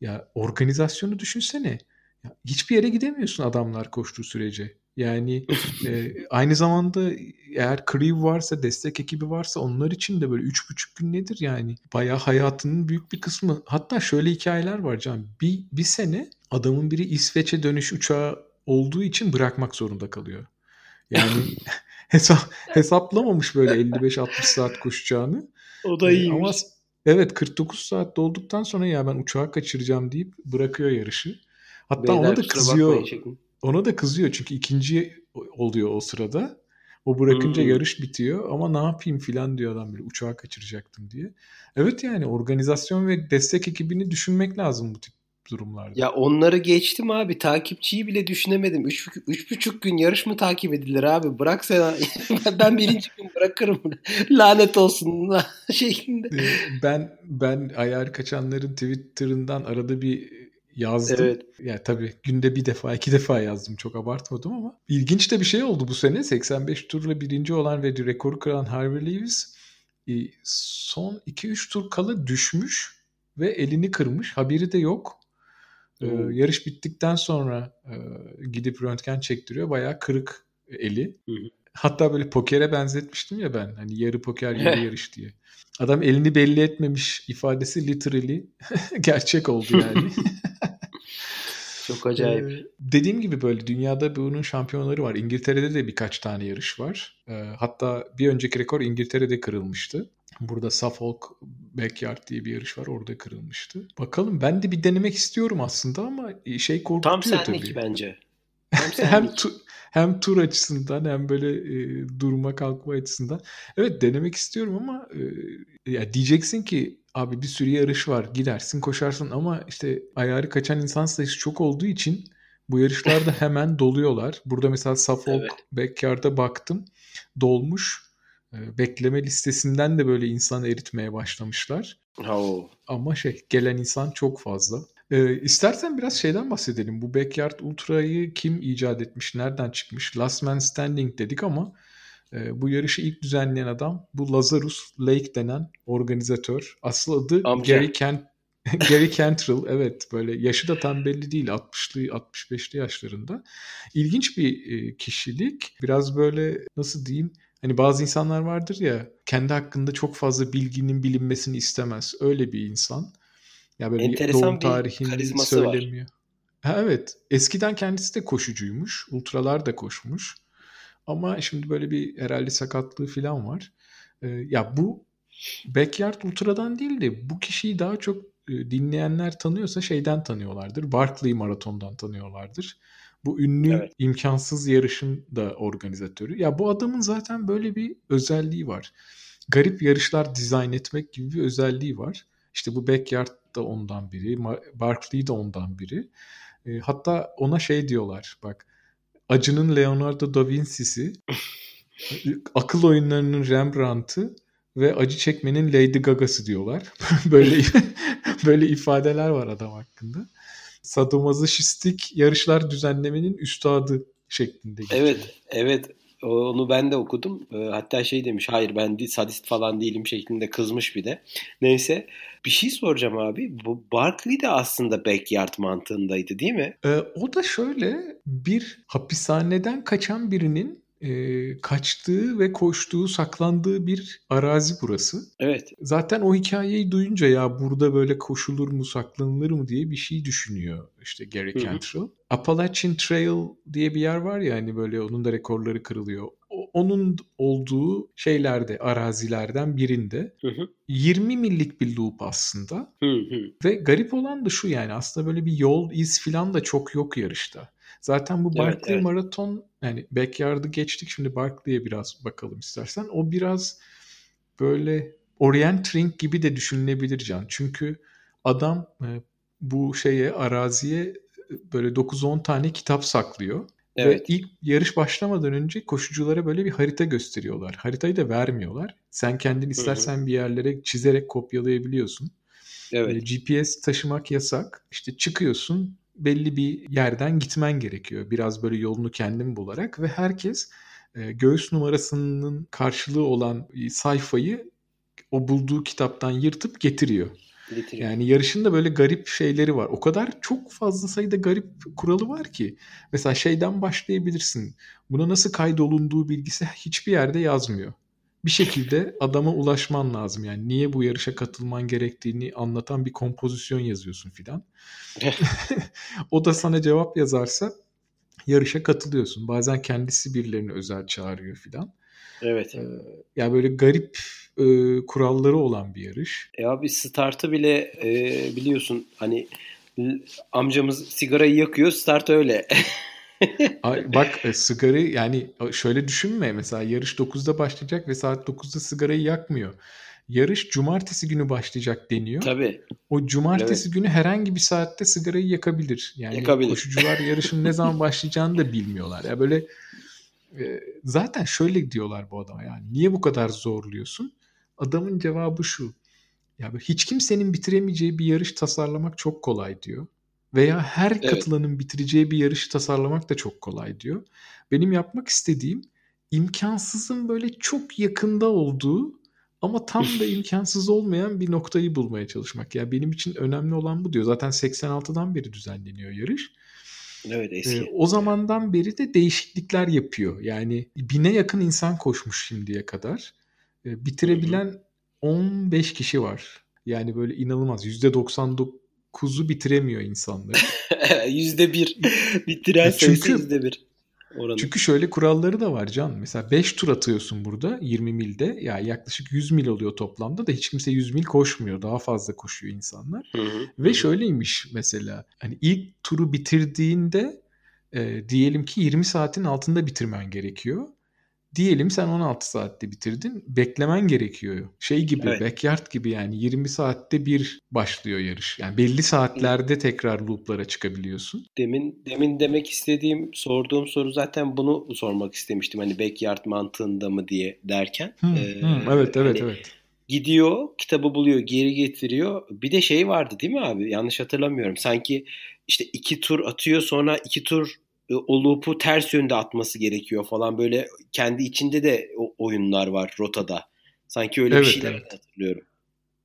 Ya organizasyonu düşünsene. Ya, hiçbir yere gidemiyorsun adamlar koştuğu sürece. Yani e, aynı zamanda eğer crew varsa, destek ekibi varsa onlar için de böyle üç buçuk gün nedir yani? Bayağı hayatının büyük bir kısmı. Hatta şöyle hikayeler var Can. Bir, bir sene adamın biri İsveç'e dönüş uçağı olduğu için bırakmak zorunda kalıyor. Yani hesap, hesaplamamış böyle 55-60 saat koşacağını. O da iyiymiş. Ama evet 49 saat dolduktan sonra ya ben uçağı kaçıracağım deyip bırakıyor yarışı. Hatta Beyler, ona da kızıyor. Ona da kızıyor çünkü ikinci oluyor o sırada. O bırakınca hmm. yarış bitiyor ama ne yapayım filan diyor adam böyle uçağı kaçıracaktım diye. Evet yani organizasyon ve destek ekibini düşünmek lazım bu tip durumlarda. Ya onları geçtim abi. Takipçiyi bile düşünemedim. Üç, üç buçuk gün yarış mı takip edilir abi? Bırak sen. ben birinci gün bırakırım. Lanet olsun şeklinde. Ee, ben ben ayar kaçanların Twitter'ından arada bir yazdım. Evet. Yani tabii günde bir defa iki defa yazdım çok abartmadım ama ilginç de bir şey oldu bu sene. 85 turla birinci olan ve rekoru kıran Harvey Lewis e, son 2-3 tur kala düşmüş ve elini kırmış. Haberi de yok. Ee, yarış bittikten sonra e, gidip röntgen çektiriyor. Bayağı kırık eli. Hı hı. Hatta böyle pokere benzetmiştim ya ben. Hani yarı poker yarı yarış diye. Adam elini belli etmemiş ifadesi literally gerçek oldu yani. Çok acayip. Ee, dediğim gibi böyle dünyada bunun şampiyonları var. İngiltere'de de birkaç tane yarış var. Ee, hatta bir önceki rekor İngiltere'de kırılmıştı. Burada Suffolk Backyard diye bir yarış var. Orada kırılmıştı. Bakalım ben de bir denemek istiyorum aslında ama şey korkutuyor Tam senlik tabii. bence. Tam senlik. hem, tu, hem tur açısından hem böyle e, durma kalkma açısından. Evet denemek istiyorum ama e, ya diyeceksin ki abi bir sürü yarış var gidersin koşarsın ama işte ayarı kaçan insan sayısı çok olduğu için bu yarışlarda hemen doluyorlar. Burada mesela Suffolk evet. Backyard'a baktım dolmuş. E, bekleme listesinden de böyle insan eritmeye başlamışlar. Oh. Ama şey gelen insan çok fazla. E, istersen biraz şeyden bahsedelim. Bu Backyard Ultra'yı kim icat etmiş, nereden çıkmış? Last Man Standing dedik ama e, bu yarışı ilk düzenleyen adam bu Lazarus Lake denen organizatör. Asıl adı Amca. Gary Kent Gary Cantrell evet böyle yaşı da tam belli değil 60'lı 65'li yaşlarında. İlginç bir e, kişilik. Biraz böyle nasıl diyeyim Hani bazı insanlar vardır ya kendi hakkında çok fazla bilginin bilinmesini istemez. Öyle bir insan. Ya böyle Enteresan doğum tarihini söylemiyor. Var. Ha, evet. Eskiden kendisi de koşucuymuş. Ultralar da koşmuş. Ama şimdi böyle bir herhalde sakatlığı falan var. Ee, ya bu Backyard Ultra'dan değil de bu kişiyi daha çok e, dinleyenler tanıyorsa şeyden tanıyorlardır. Barkley Maraton'dan tanıyorlardır. Bu ünlü evet. imkansız yarışın da organizatörü. Ya bu adamın zaten böyle bir özelliği var. Garip yarışlar dizayn etmek gibi bir özelliği var. İşte bu Backyard da ondan biri, Barkley de ondan biri. E, hatta ona şey diyorlar bak. Acının Leonardo da Vinci'si, akıl oyunlarının Rembrandt'ı ve acı çekmenin Lady Gaga'sı diyorlar. böyle böyle ifadeler var adam hakkında. Sadomazoşistik yarışlar düzenlemenin üstadı şeklinde. Geçiyor. Evet, evet. Onu ben de okudum. Ee, hatta şey demiş hayır ben sadist falan değilim şeklinde kızmış bir de. Neyse bir şey soracağım abi. Bu Barkley de aslında backyard mantığındaydı değil mi? Ee, o da şöyle bir hapishaneden kaçan birinin e, kaçtığı ve koştuğu, saklandığı bir arazi burası. Evet. Zaten o hikayeyi duyunca ya burada böyle koşulur mu, saklanılır mı diye bir şey düşünüyor işte Gary Cantrell. Appalachian Trail diye bir yer var ya hani böyle onun da rekorları kırılıyor. onun olduğu şeylerde, arazilerden birinde. Hı hı. 20 millik bir loop aslında. Hı hı. Ve garip olan da şu yani aslında böyle bir yol iz falan da çok yok yarışta. Zaten bu Barkley evet, evet. Maraton yani backyard'ı geçtik şimdi Barkley'e biraz bakalım istersen. O biraz böyle Orient Ring gibi de düşünülebilir Can. Çünkü adam e, bu şeye araziye e, böyle 9-10 tane kitap saklıyor. Evet. Ve ilk yarış başlamadan önce koşuculara böyle bir harita gösteriyorlar. Haritayı da vermiyorlar. Sen kendin istersen Hı-hı. bir yerlere çizerek kopyalayabiliyorsun. Evet. E, GPS taşımak yasak. İşte çıkıyorsun belli bir yerden gitmen gerekiyor. Biraz böyle yolunu kendin bularak ve herkes e, göğüs numarasının karşılığı olan sayfayı o bulduğu kitaptan yırtıp getiriyor. Getiriyor. Yani yarışın da böyle garip şeyleri var. O kadar çok fazla sayıda garip kuralı var ki. Mesela şeyden başlayabilirsin. Buna nasıl kaydolunduğu bilgisi hiçbir yerde yazmıyor. Bir şekilde adama ulaşman lazım. Yani niye bu yarışa katılman gerektiğini anlatan bir kompozisyon yazıyorsun filan. o da sana cevap yazarsa yarışa katılıyorsun. Bazen kendisi birilerini özel çağırıyor filan. Evet. Ee, yani böyle garip e, kuralları olan bir yarış. E abi startı bile e, biliyorsun hani amcamız sigarayı yakıyor start öyle. Bak e, sigarayı yani şöyle düşünme mesela yarış 9'da başlayacak ve saat 9'da sigarayı yakmıyor. Yarış cumartesi günü başlayacak deniyor. Tabii. O cumartesi evet. günü herhangi bir saatte sigarayı yakabilir. Yani yakabilir. koşucular yarışın ne zaman başlayacağını da bilmiyorlar. Ya yani böyle e, zaten şöyle diyorlar bu adama yani niye bu kadar zorluyorsun? Adamın cevabı şu. Ya hiç kimsenin bitiremeyeceği bir yarış tasarlamak çok kolay diyor. Veya her evet. katılanın bitireceği bir yarışı tasarlamak da çok kolay diyor. Benim yapmak istediğim imkansızın böyle çok yakında olduğu ama tam da imkansız olmayan bir noktayı bulmaya çalışmak. Ya yani benim için önemli olan bu diyor. Zaten 86'dan beri düzenleniyor yarış. Evet eski. Ee, o zamandan beri de değişiklikler yapıyor. Yani bine yakın insan koşmuş şimdiye kadar. Ee, bitirebilen Hı-hı. 15 kişi var. Yani böyle inanılmaz. %99'u bitiremiyor insanlar. %1 bitiren sayısı %1 oranı. Çünkü şöyle kuralları da var Can. Mesela 5 tur atıyorsun burada 20 milde. Ya yani yaklaşık 100 mil oluyor toplamda da hiç kimse 100 mil koşmuyor. Daha fazla koşuyor insanlar. Hı hı. Ve şöyleymiş mesela. Hani ilk turu bitirdiğinde e, diyelim ki 20 saatin altında bitirmen gerekiyor. Diyelim sen 16 saatte bitirdin. Beklemen gerekiyor. Şey gibi evet. backyard gibi yani 20 saatte bir başlıyor yarış. Yani belli saatlerde tekrar looplara çıkabiliyorsun. Demin demin demek istediğim sorduğum soru zaten bunu sormak istemiştim. Hani backyard mantığında mı diye derken. Hmm, ee, hmm, evet evet hani evet. Gidiyor, kitabı buluyor, geri getiriyor. Bir de şey vardı değil mi abi? Yanlış hatırlamıyorum. Sanki işte iki tur atıyor sonra iki tur o loop'u ters yönde atması gerekiyor falan böyle kendi içinde de oyunlar var rotada. Sanki öyle evet, bir şeyler evet. hatırlıyorum.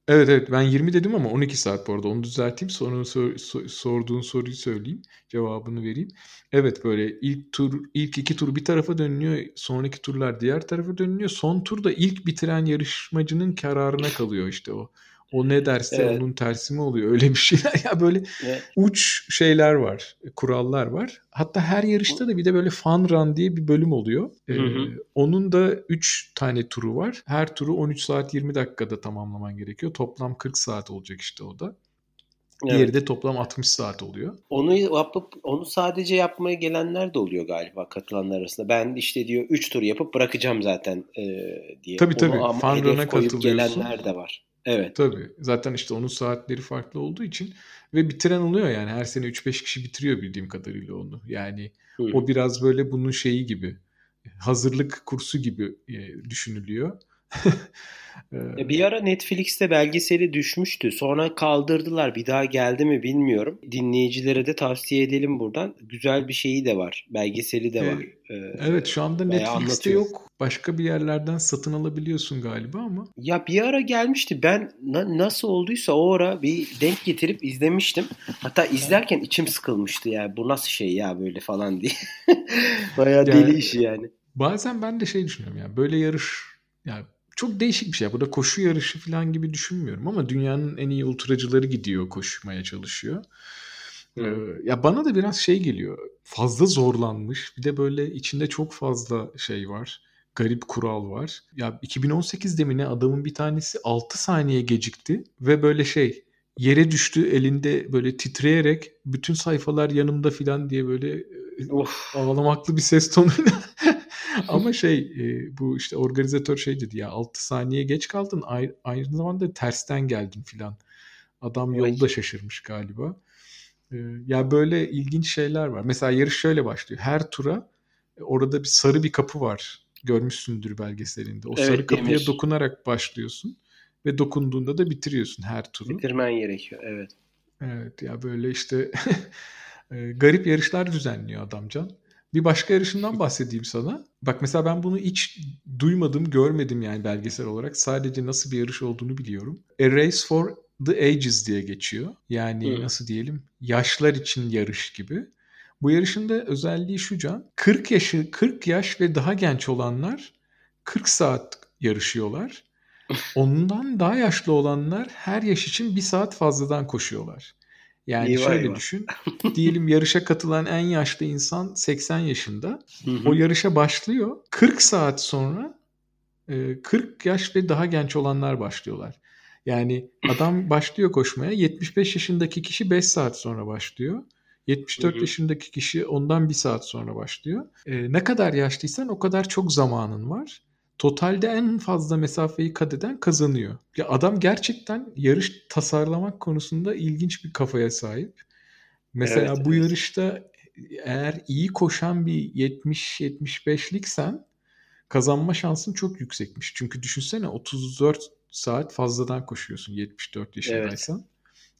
Evet evet ben 20 dedim ama 12 saat bu arada onu düzelteyim sonra sor, sor, sorduğun soruyu söyleyeyim cevabını vereyim. Evet böyle ilk tur ilk iki tur bir tarafa dönüyor sonraki turlar diğer tarafa dönüyor son turda ilk bitiren yarışmacının kararına kalıyor işte o. O ne derse evet. onun tersi mi oluyor? Öyle bir şeyler ya böyle evet. uç şeyler var, kurallar var. Hatta her yarışta da bir de böyle fun run diye bir bölüm oluyor. Ee, onun da 3 tane turu var. Her turu 13 saat 20 dakikada tamamlaman gerekiyor. Toplam 40 saat olacak işte o da. Evet. Diğeri de toplam 60 saat oluyor. Onu yapıp onu sadece yapmaya gelenler de oluyor galiba katılanlar arasında. Ben işte diyor 3 tur yapıp bırakacağım zaten e, diye. Tabii tabii. Fun run'a katılıyorsun. gelenler de var. Evet. Tabii. Zaten işte onun saatleri farklı olduğu için ve bitiren oluyor yani. Her sene 3-5 kişi bitiriyor bildiğim kadarıyla onu. Yani Hı. o biraz böyle bunun şeyi gibi. Hazırlık kursu gibi e, düşünülüyor. Ee, bir ara Netflix'te belgeseli düşmüştü. Sonra kaldırdılar. Bir daha geldi mi bilmiyorum. Dinleyicilere de tavsiye edelim buradan. Güzel bir şeyi de var. Belgeseli de var. Ee, evet şu anda Netflix'te yok. Başka bir yerlerden satın alabiliyorsun galiba ama. Ya bir ara gelmişti. Ben na- nasıl olduysa o ara bir denk getirip izlemiştim. Hatta izlerken içim sıkılmıştı ya. Bu nasıl şey ya böyle falan diye. Bayağı yani, deli işi yani. Bazen ben de şey düşünüyorum ya. Böyle yarış yani çok değişik bir şey. Burada koşu yarışı falan gibi düşünmüyorum ama dünyanın en iyi ultracıları gidiyor koşmaya çalışıyor. Ee, ya bana da biraz şey geliyor. Fazla zorlanmış. Bir de böyle içinde çok fazla şey var. Garip kural var. Ya 2018'de mi ne adamın bir tanesi 6 saniye gecikti ve böyle şey yere düştü elinde böyle titreyerek bütün sayfalar yanımda filan diye böyle of. ağlamaklı bir ses tonuyla ama şey e, bu işte organizatör şey dedi ya 6 saniye geç kaldın aynı zamanda tersten geldin filan. Adam yolda şaşırmış galiba. E, ya böyle ilginç şeyler var. Mesela yarış şöyle başlıyor. Her tura e, orada bir sarı bir kapı var. Görmüşsündür belgeselinde. O evet, sarı kapıya demir. dokunarak başlıyorsun ve dokunduğunda da bitiriyorsun her turu. Bitirmen gerekiyor evet. Evet ya böyle işte garip yarışlar düzenliyor adamcan. Bir başka yarışından bahsedeyim sana. Bak mesela ben bunu hiç duymadım, görmedim yani belgesel olarak. Sadece nasıl bir yarış olduğunu biliyorum. A Race for the Ages diye geçiyor. Yani Hı. nasıl diyelim yaşlar için yarış gibi. Bu yarışın da özelliği şu can. 40 yaşı 40 yaş ve daha genç olanlar 40 saat yarışıyorlar. Ondan daha yaşlı olanlar her yaş için bir saat fazladan koşuyorlar. Yani eyvah şöyle eyvah. düşün. diyelim yarışa katılan en yaşlı insan 80 yaşında. o yarışa başlıyor. 40 saat sonra 40 yaş ve daha genç olanlar başlıyorlar. Yani adam başlıyor koşmaya. 75 yaşındaki kişi 5 saat sonra başlıyor. 74 yaşındaki kişi ondan bir saat sonra başlıyor. Ee, ne kadar yaşlıysan o kadar çok zamanın var totalde en fazla mesafeyi kat eden kazanıyor. Ya adam gerçekten yarış tasarlamak konusunda ilginç bir kafaya sahip. Mesela evet, bu evet. yarışta eğer iyi koşan bir 70-75'liksen kazanma şansın çok yüksekmiş. Çünkü düşünsene 34 saat fazladan koşuyorsun 74 yaşındaysan. Evet.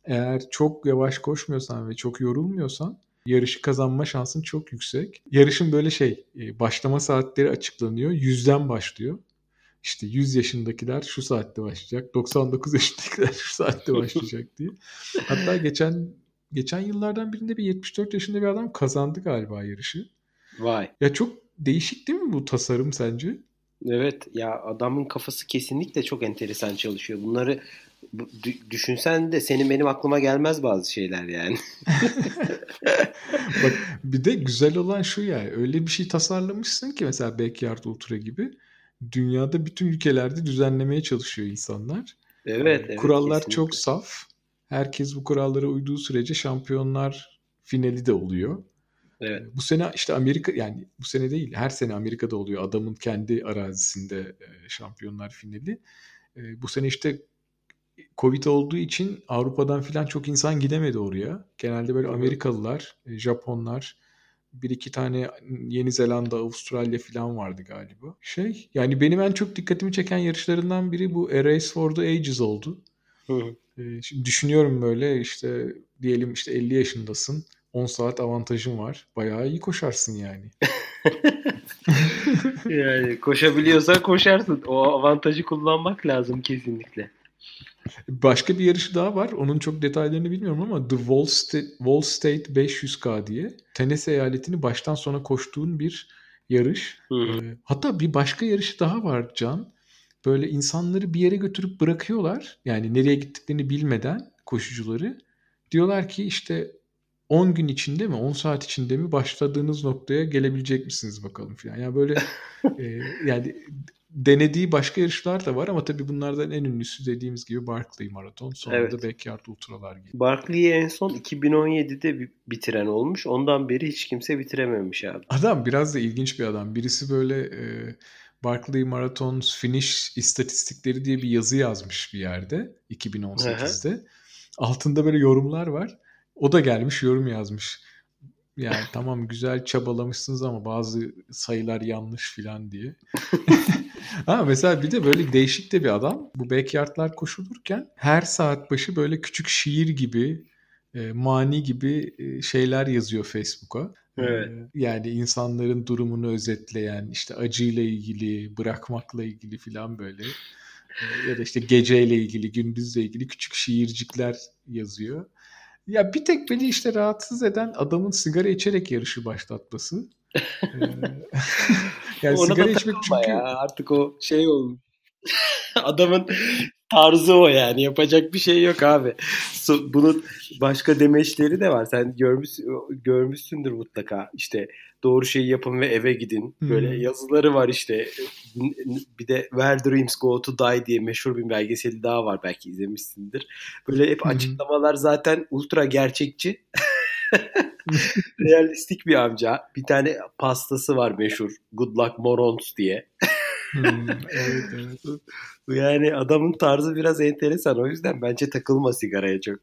Eğer çok yavaş koşmuyorsan ve çok yorulmuyorsan yarışı kazanma şansın çok yüksek. Yarışın böyle şey e, başlama saatleri açıklanıyor. Yüzden başlıyor. İşte 100 yaşındakiler şu saatte başlayacak. 99 yaşındakiler şu saatte başlayacak diye. Hatta geçen geçen yıllardan birinde bir 74 yaşında bir adam kazandı galiba yarışı. Vay. Ya çok değişik değil mi bu tasarım sence? Evet ya adamın kafası kesinlikle çok enteresan çalışıyor. Bunları düşünsen de senin benim aklıma gelmez bazı şeyler yani. Bak bir de güzel olan şu ya öyle bir şey tasarlamışsın ki mesela Backyard Ultra gibi dünyada bütün ülkelerde düzenlemeye çalışıyor insanlar. Evet. evet Kurallar kesinlikle. çok saf. Herkes bu kurallara uyduğu sürece şampiyonlar finali de oluyor. Evet. Bu sene işte Amerika yani bu sene değil her sene Amerika'da oluyor adamın kendi arazisinde şampiyonlar finali. Bu sene işte Covid olduğu için Avrupa'dan filan çok insan gidemedi oraya. Genelde böyle Amerikalılar, e, Japonlar, bir iki tane Yeni Zelanda, Avustralya filan vardı galiba. Şey yani benim en çok dikkatimi çeken yarışlarından biri bu Race for the Ages oldu. Hı. E, şimdi düşünüyorum böyle işte diyelim işte 50 yaşındasın. 10 saat avantajın var. Bayağı iyi koşarsın yani. yani koşabiliyorsan koşarsın. O avantajı kullanmak lazım kesinlikle. Başka bir yarışı daha var. Onun çok detaylarını bilmiyorum ama The Wall State, Wall State 500K diye Tennessee eyaletini baştan sona koştuğun bir yarış. Hı hı. Ee, hatta bir başka yarışı daha var Can. Böyle insanları bir yere götürüp bırakıyorlar. Yani nereye gittiklerini bilmeden koşucuları. Diyorlar ki işte 10 gün içinde mi 10 saat içinde mi başladığınız noktaya gelebilecek misiniz bakalım falan. Yani böyle e, yani denediği başka yarışlar da var ama tabii bunlardan en ünlüsü dediğimiz gibi Barkley Maraton. Sonra evet. da Backyard Ultralar gibi. Barkley'i en son 2017'de bitiren olmuş. Ondan beri hiç kimse bitirememiş abi. Adam biraz da ilginç bir adam. Birisi böyle e, Barkley Marathon finish istatistikleri diye bir yazı yazmış bir yerde 2018'de. Hı hı. Altında böyle yorumlar var. O da gelmiş yorum yazmış. Yani tamam güzel çabalamışsınız ama bazı sayılar yanlış filan diye. ha mesela bir de böyle değişik de bir adam. Bu backyardlar koşulurken her saat başı böyle küçük şiir gibi, e, mani gibi e, şeyler yazıyor Facebook'a. Evet. Yani insanların durumunu özetleyen, işte acıyla ilgili, bırakmakla ilgili filan böyle. Ya da işte geceyle ilgili, gündüzle ilgili küçük şiircikler yazıyor. Ya bir tek beni işte rahatsız eden adamın sigara içerek yarışı başlatması. ee, yani Ona sigara içmek çünkü ya, artık o şey olmuş. Adamın tarzı o yani. Yapacak bir şey yok abi. Bunun başka demeçleri de var. Sen görmüş, görmüşsündür mutlaka. İşte doğru şeyi yapın ve eve gidin. Böyle hmm. yazıları var işte. Bir de Where Dreams Go to Die diye meşhur bir belgeseli daha var. Belki izlemişsindir. Böyle hep açıklamalar zaten ultra gerçekçi. Realistik bir amca. Bir tane pastası var meşhur. Good Luck Morons diye. hmm, evet, evet. Yani adamın tarzı biraz enteresan. O yüzden bence takılma sigaraya çok.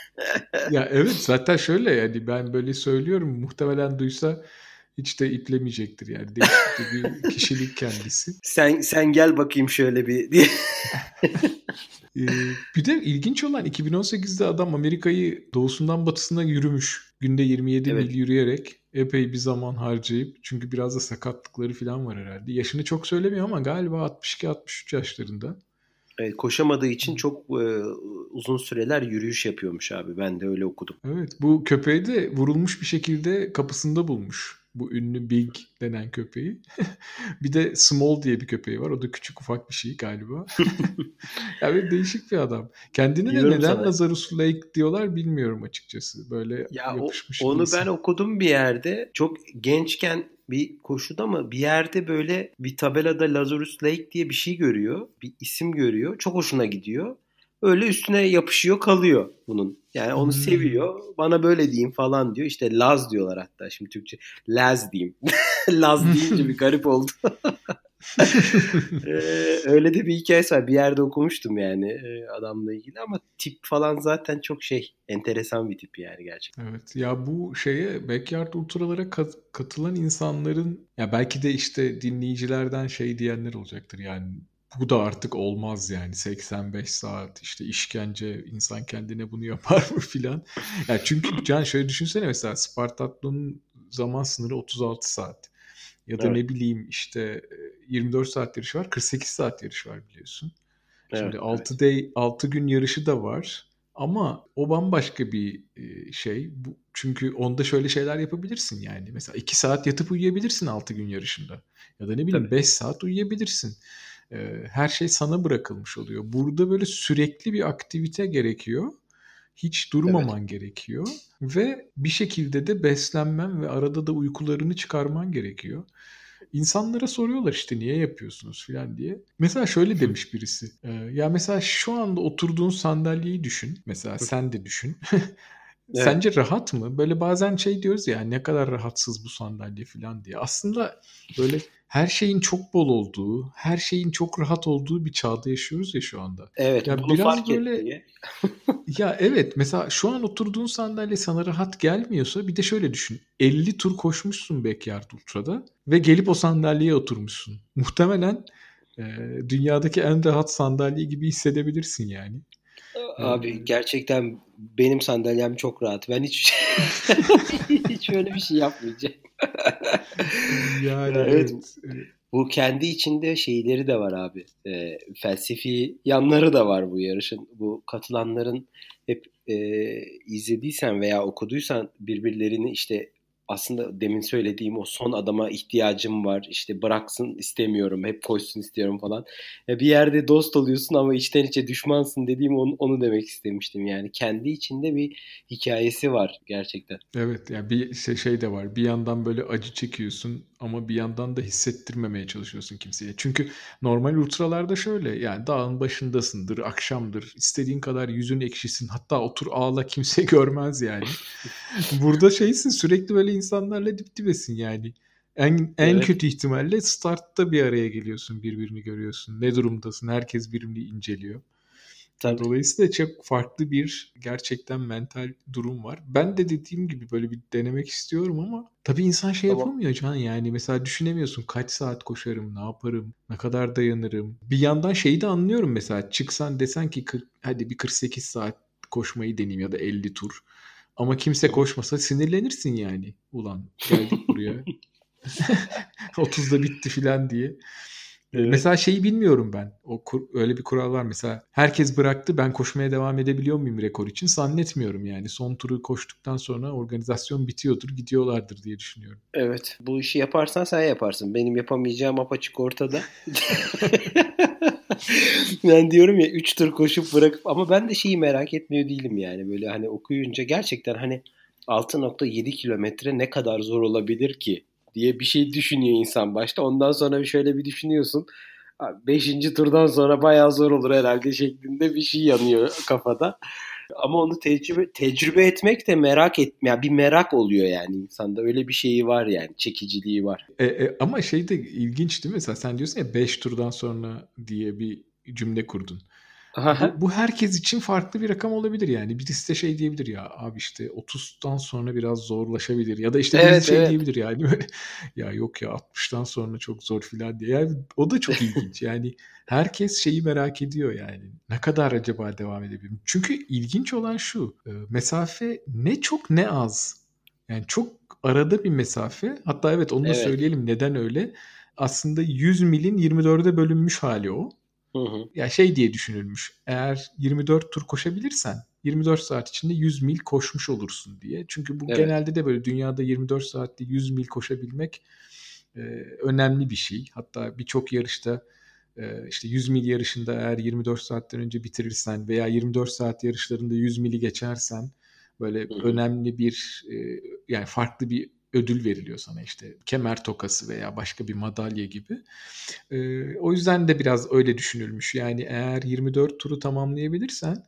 ya evet zaten şöyle yani ben böyle söylüyorum. Muhtemelen duysa hiç de iplemeyecektir yani. Değişik bir kişilik kendisi. Sen sen gel bakayım şöyle bir diye. ee, bir de ilginç olan 2018'de adam Amerika'yı doğusundan batısına yürümüş. Günde 27 evet. mil yürüyerek epey bir zaman harcayıp çünkü biraz da sakatlıkları falan var herhalde. Yaşını çok söylemiyor ama galiba 62-63 yaşlarında. Evet, koşamadığı için çok e, uzun süreler yürüyüş yapıyormuş abi. Ben de öyle okudum. Evet bu köpeği de vurulmuş bir şekilde kapısında bulmuş bu ünlü Big denen köpeği. bir de Small diye bir köpeği var. O da küçük ufak bir şey galiba. yani değişik bir adam. Kendine de neden sana. Lazarus Lake diyorlar bilmiyorum açıkçası. Böyle ya yapışmış o, Onu ben okudum bir yerde. Çok gençken bir koşuda mı bir yerde böyle bir tabelada Lazarus Lake diye bir şey görüyor. Bir isim görüyor. Çok hoşuna gidiyor öyle üstüne yapışıyor kalıyor bunun. Yani onu hmm. seviyor. Bana böyle diyeyim falan diyor. İşte Laz diyorlar hatta. Şimdi Türkçe Laz diyeyim. Laz deyince bir garip oldu. ee, öyle de bir hikayesi var. Bir yerde okumuştum yani e, adamla ilgili ama tip falan zaten çok şey enteresan bir tip yani gerçekten. Evet ya bu şeye Backyard Ultra'lara kat, katılan insanların ya belki de işte dinleyicilerden şey diyenler olacaktır yani bu da artık olmaz yani 85 saat işte işkence insan kendine bunu yapar mı filan. Yani çünkü Can şöyle düşünsene mesela Spartathlon'un zaman sınırı 36 saat. Ya da evet. ne bileyim işte 24 saat yarışı var 48 saat yarış var biliyorsun. Evet, Şimdi 6 evet. day 6 gün yarışı da var. Ama o bambaşka bir şey. Bu, çünkü onda şöyle şeyler yapabilirsin yani. Mesela 2 saat yatıp uyuyabilirsin 6 gün yarışında. Ya da ne bileyim Tabii. 5 saat uyuyabilirsin her şey sana bırakılmış oluyor. Burada böyle sürekli bir aktivite gerekiyor. Hiç durmaman evet. gerekiyor ve bir şekilde de beslenmen ve arada da uykularını çıkarman gerekiyor. İnsanlara soruyorlar işte niye yapıyorsunuz filan diye. Mesela şöyle demiş birisi. ya mesela şu anda oturduğun sandalyeyi düşün. Mesela sen de düşün. Evet. Sence rahat mı? Böyle bazen şey diyoruz ya ne kadar rahatsız bu sandalye falan diye. Aslında böyle her şeyin çok bol olduğu, her şeyin çok rahat olduğu bir çağda yaşıyoruz ya şu anda. Evet, ya bunu biraz fark böyle ya evet mesela şu an oturduğun sandalye sana rahat gelmiyorsa bir de şöyle düşün. 50 tur koşmuşsun Backyard Ultra'da ve gelip o sandalyeye oturmuşsun. Muhtemelen e, dünyadaki en rahat sandalye gibi hissedebilirsin yani. Abi gerçekten benim sandalyem çok rahat. Ben hiç hiç öyle bir şey yapmayacağım. yani evet. evet. Bu kendi içinde şeyleri de var abi. E, felsefi yanları da var bu yarışın. Bu katılanların hep e, izlediysen veya okuduysan birbirlerini işte aslında demin söylediğim o son adama ihtiyacım var. İşte bıraksın istemiyorum. Hep koşsun istiyorum falan. Ya bir yerde dost oluyorsun ama içten içe düşmansın dediğim onu, onu demek istemiştim. Yani kendi içinde bir hikayesi var gerçekten. Evet yani bir şey, şey de var. Bir yandan böyle acı çekiyorsun ama bir yandan da hissettirmemeye çalışıyorsun kimseye. Çünkü normal ultralarda şöyle yani dağın başındasındır, akşamdır. istediğin kadar yüzün ekşisin. Hatta otur ağla kimse görmez yani. Burada şeysin sürekli böyle insanlarla dip dibesin yani. En, en evet. kötü ihtimalle startta bir araya geliyorsun birbirini görüyorsun. Ne durumdasın herkes birbirini inceliyor. Tabii. Dolayısıyla çok farklı bir gerçekten mental durum var. Ben de dediğim gibi böyle bir denemek istiyorum ama tabii insan şey tamam. yapamıyor Can yani mesela düşünemiyorsun kaç saat koşarım, ne yaparım, ne kadar dayanırım. Bir yandan şeyi de anlıyorum mesela çıksan desen ki 40, hadi bir 48 saat koşmayı deneyeyim ya da 50 tur. Ama kimse koşmasa sinirlenirsin yani. Ulan geldik buraya. 30'da bitti filan diye. Evet. Mesela şeyi bilmiyorum ben. O öyle bir kural var mesela. Herkes bıraktı ben koşmaya devam edebiliyor muyum rekor için? Zannetmiyorum yani. Son turu koştuktan sonra organizasyon bitiyordur, gidiyorlardır diye düşünüyorum. Evet. Bu işi yaparsan sen yaparsın. Benim yapamayacağım apaçık ortada. ben diyorum ya 3 tur koşup bırakıp ama ben de şeyi merak etmiyor değilim yani böyle hani okuyunca gerçekten hani 6.7 kilometre ne kadar zor olabilir ki diye bir şey düşünüyor insan başta. Ondan sonra şöyle bir düşünüyorsun. Beşinci turdan sonra bayağı zor olur herhalde şeklinde bir şey yanıyor kafada. Ama onu tecrübe tecrübe etmek de merak etme, yani bir merak oluyor yani insanda öyle bir şeyi var yani çekiciliği var. E, e, ama şey de ilginç değil mi? Mesela sen diyorsun ya 5 turdan sonra diye bir cümle kurdun bu, bu herkes için farklı bir rakam olabilir yani. Birisi de şey diyebilir ya abi işte 30'tan sonra biraz zorlaşabilir ya da işte evet, birisi şey evet. diyebilir yani ya yok ya 60'tan sonra çok zor filan diye. Yani o da çok ilginç. Yani herkes şeyi merak ediyor yani. Ne kadar acaba devam edebilirim? Çünkü ilginç olan şu. E, mesafe ne çok ne az. Yani çok arada bir mesafe. Hatta evet onu da evet. söyleyelim neden öyle. Aslında 100 milin 24'e bölünmüş hali o. Hı hı. Ya şey diye düşünülmüş. Eğer 24 tur koşabilirsen 24 saat içinde 100 mil koşmuş olursun diye. Çünkü bu evet. genelde de böyle dünyada 24 saatte 100 mil koşabilmek e, önemli bir şey. Hatta birçok yarışta işte 100 mil yarışında eğer 24 saatten önce bitirirsen veya 24 saat yarışlarında 100 mili geçersen böyle hı önemli bir e, yani farklı bir ödül veriliyor sana işte kemer tokası veya başka bir madalya gibi. E, o yüzden de biraz öyle düşünülmüş. Yani eğer 24 turu tamamlayabilirsen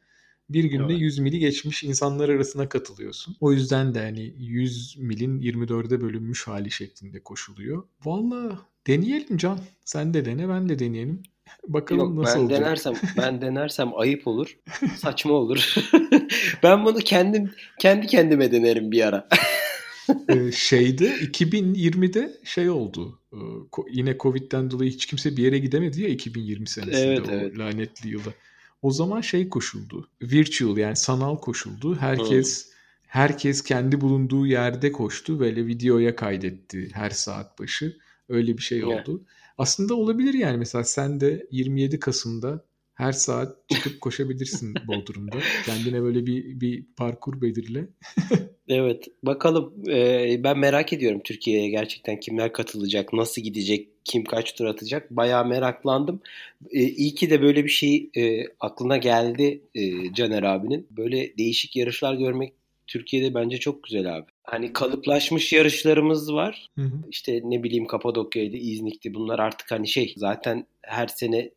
bir günde evet. 100 mili geçmiş insanlar arasına katılıyorsun. O yüzden de hani 100 milin 24'e bölünmüş hali şeklinde koşuluyor. Valla deneyelim Can. Sen de dene ben de deneyelim. Bakalım Yok, nasıl ben olacak. denersem ben denersem ayıp olur. Saçma olur. ben bunu kendim kendi kendime denerim bir ara. Ee, şeyde 2020'de şey oldu. Ee, yine Covid'den dolayı hiç kimse bir yere gidemedi ya 2020 senesinde evet, o evet. lanetli yılda. O zaman şey koşuldu. Virtual yani sanal koşuldu. Herkes hmm. herkes kendi bulunduğu yerde koştu. Böyle videoya kaydetti her saat başı. Öyle bir şey oldu. Yeah. Aslında olabilir yani mesela sen de 27 Kasım'da her saat çıkıp koşabilirsin Bodrum'da. Kendine böyle bir bir parkur belirle. evet, bakalım. Ee, ben merak ediyorum Türkiye'ye gerçekten kimler katılacak, nasıl gidecek, kim kaç tur atacak. Bayağı meraklandım. Ee, iyi ki de böyle bir şey e, aklına geldi e, Caner abinin. Böyle değişik yarışlar görmek Türkiye'de bence çok güzel abi. Hani kalıplaşmış yarışlarımız var. Hı hı. İşte ne bileyim Kapadokya'ydı, İznik'ti. Bunlar artık hani şey zaten her sene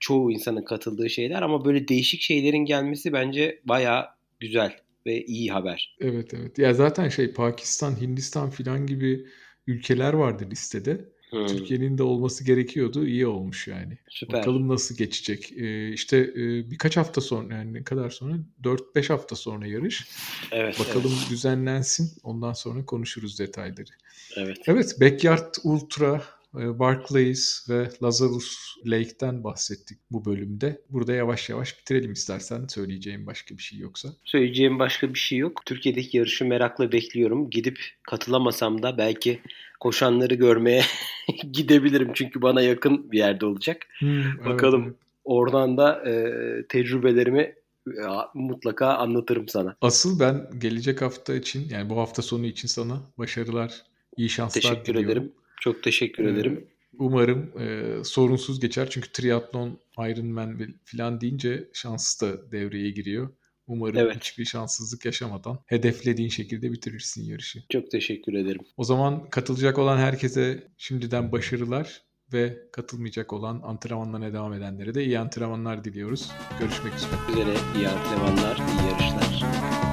çoğu insanın katıldığı şeyler ama böyle değişik şeylerin gelmesi bence baya güzel ve iyi haber. Evet evet. Ya zaten şey Pakistan, Hindistan filan gibi ülkeler vardı listede. Hmm. Türkiye'nin de olması gerekiyordu. İyi olmuş yani. Süper. Bakalım nasıl geçecek. Ee, işte e, birkaç hafta sonra yani ne kadar sonra? 4-5 hafta sonra yarış. Evet. Bakalım evet. düzenlensin. Ondan sonra konuşuruz detayları. Evet. Evet. Backyard Ultra Barclays ve Lazarus Lake'ten bahsettik bu bölümde. Burada yavaş yavaş bitirelim istersen. Söyleyeceğim başka bir şey yoksa. Söyleyeceğim başka bir şey yok. Türkiye'deki yarışı merakla bekliyorum. Gidip katılamasam da belki koşanları görmeye gidebilirim. Çünkü bana yakın bir yerde olacak. Hmm, Bakalım evet, oradan da e, tecrübelerimi ya, mutlaka anlatırım sana. Asıl ben gelecek hafta için yani bu hafta sonu için sana başarılar, iyi şanslar Teşekkür diliyorum. ederim. Çok teşekkür ee, ederim. Umarım e, sorunsuz geçer. Çünkü triatlon, Ironman falan deyince şans da devreye giriyor. Umarım evet. hiçbir şanssızlık yaşamadan hedeflediğin şekilde bitirirsin yarışı. Çok teşekkür ederim. O zaman katılacak olan herkese şimdiden başarılar ve katılmayacak olan antrenmanlarına devam edenlere de iyi antrenmanlar diliyoruz. Görüşmek üzere. Üzere iyi antrenmanlar, iyi yarışlar.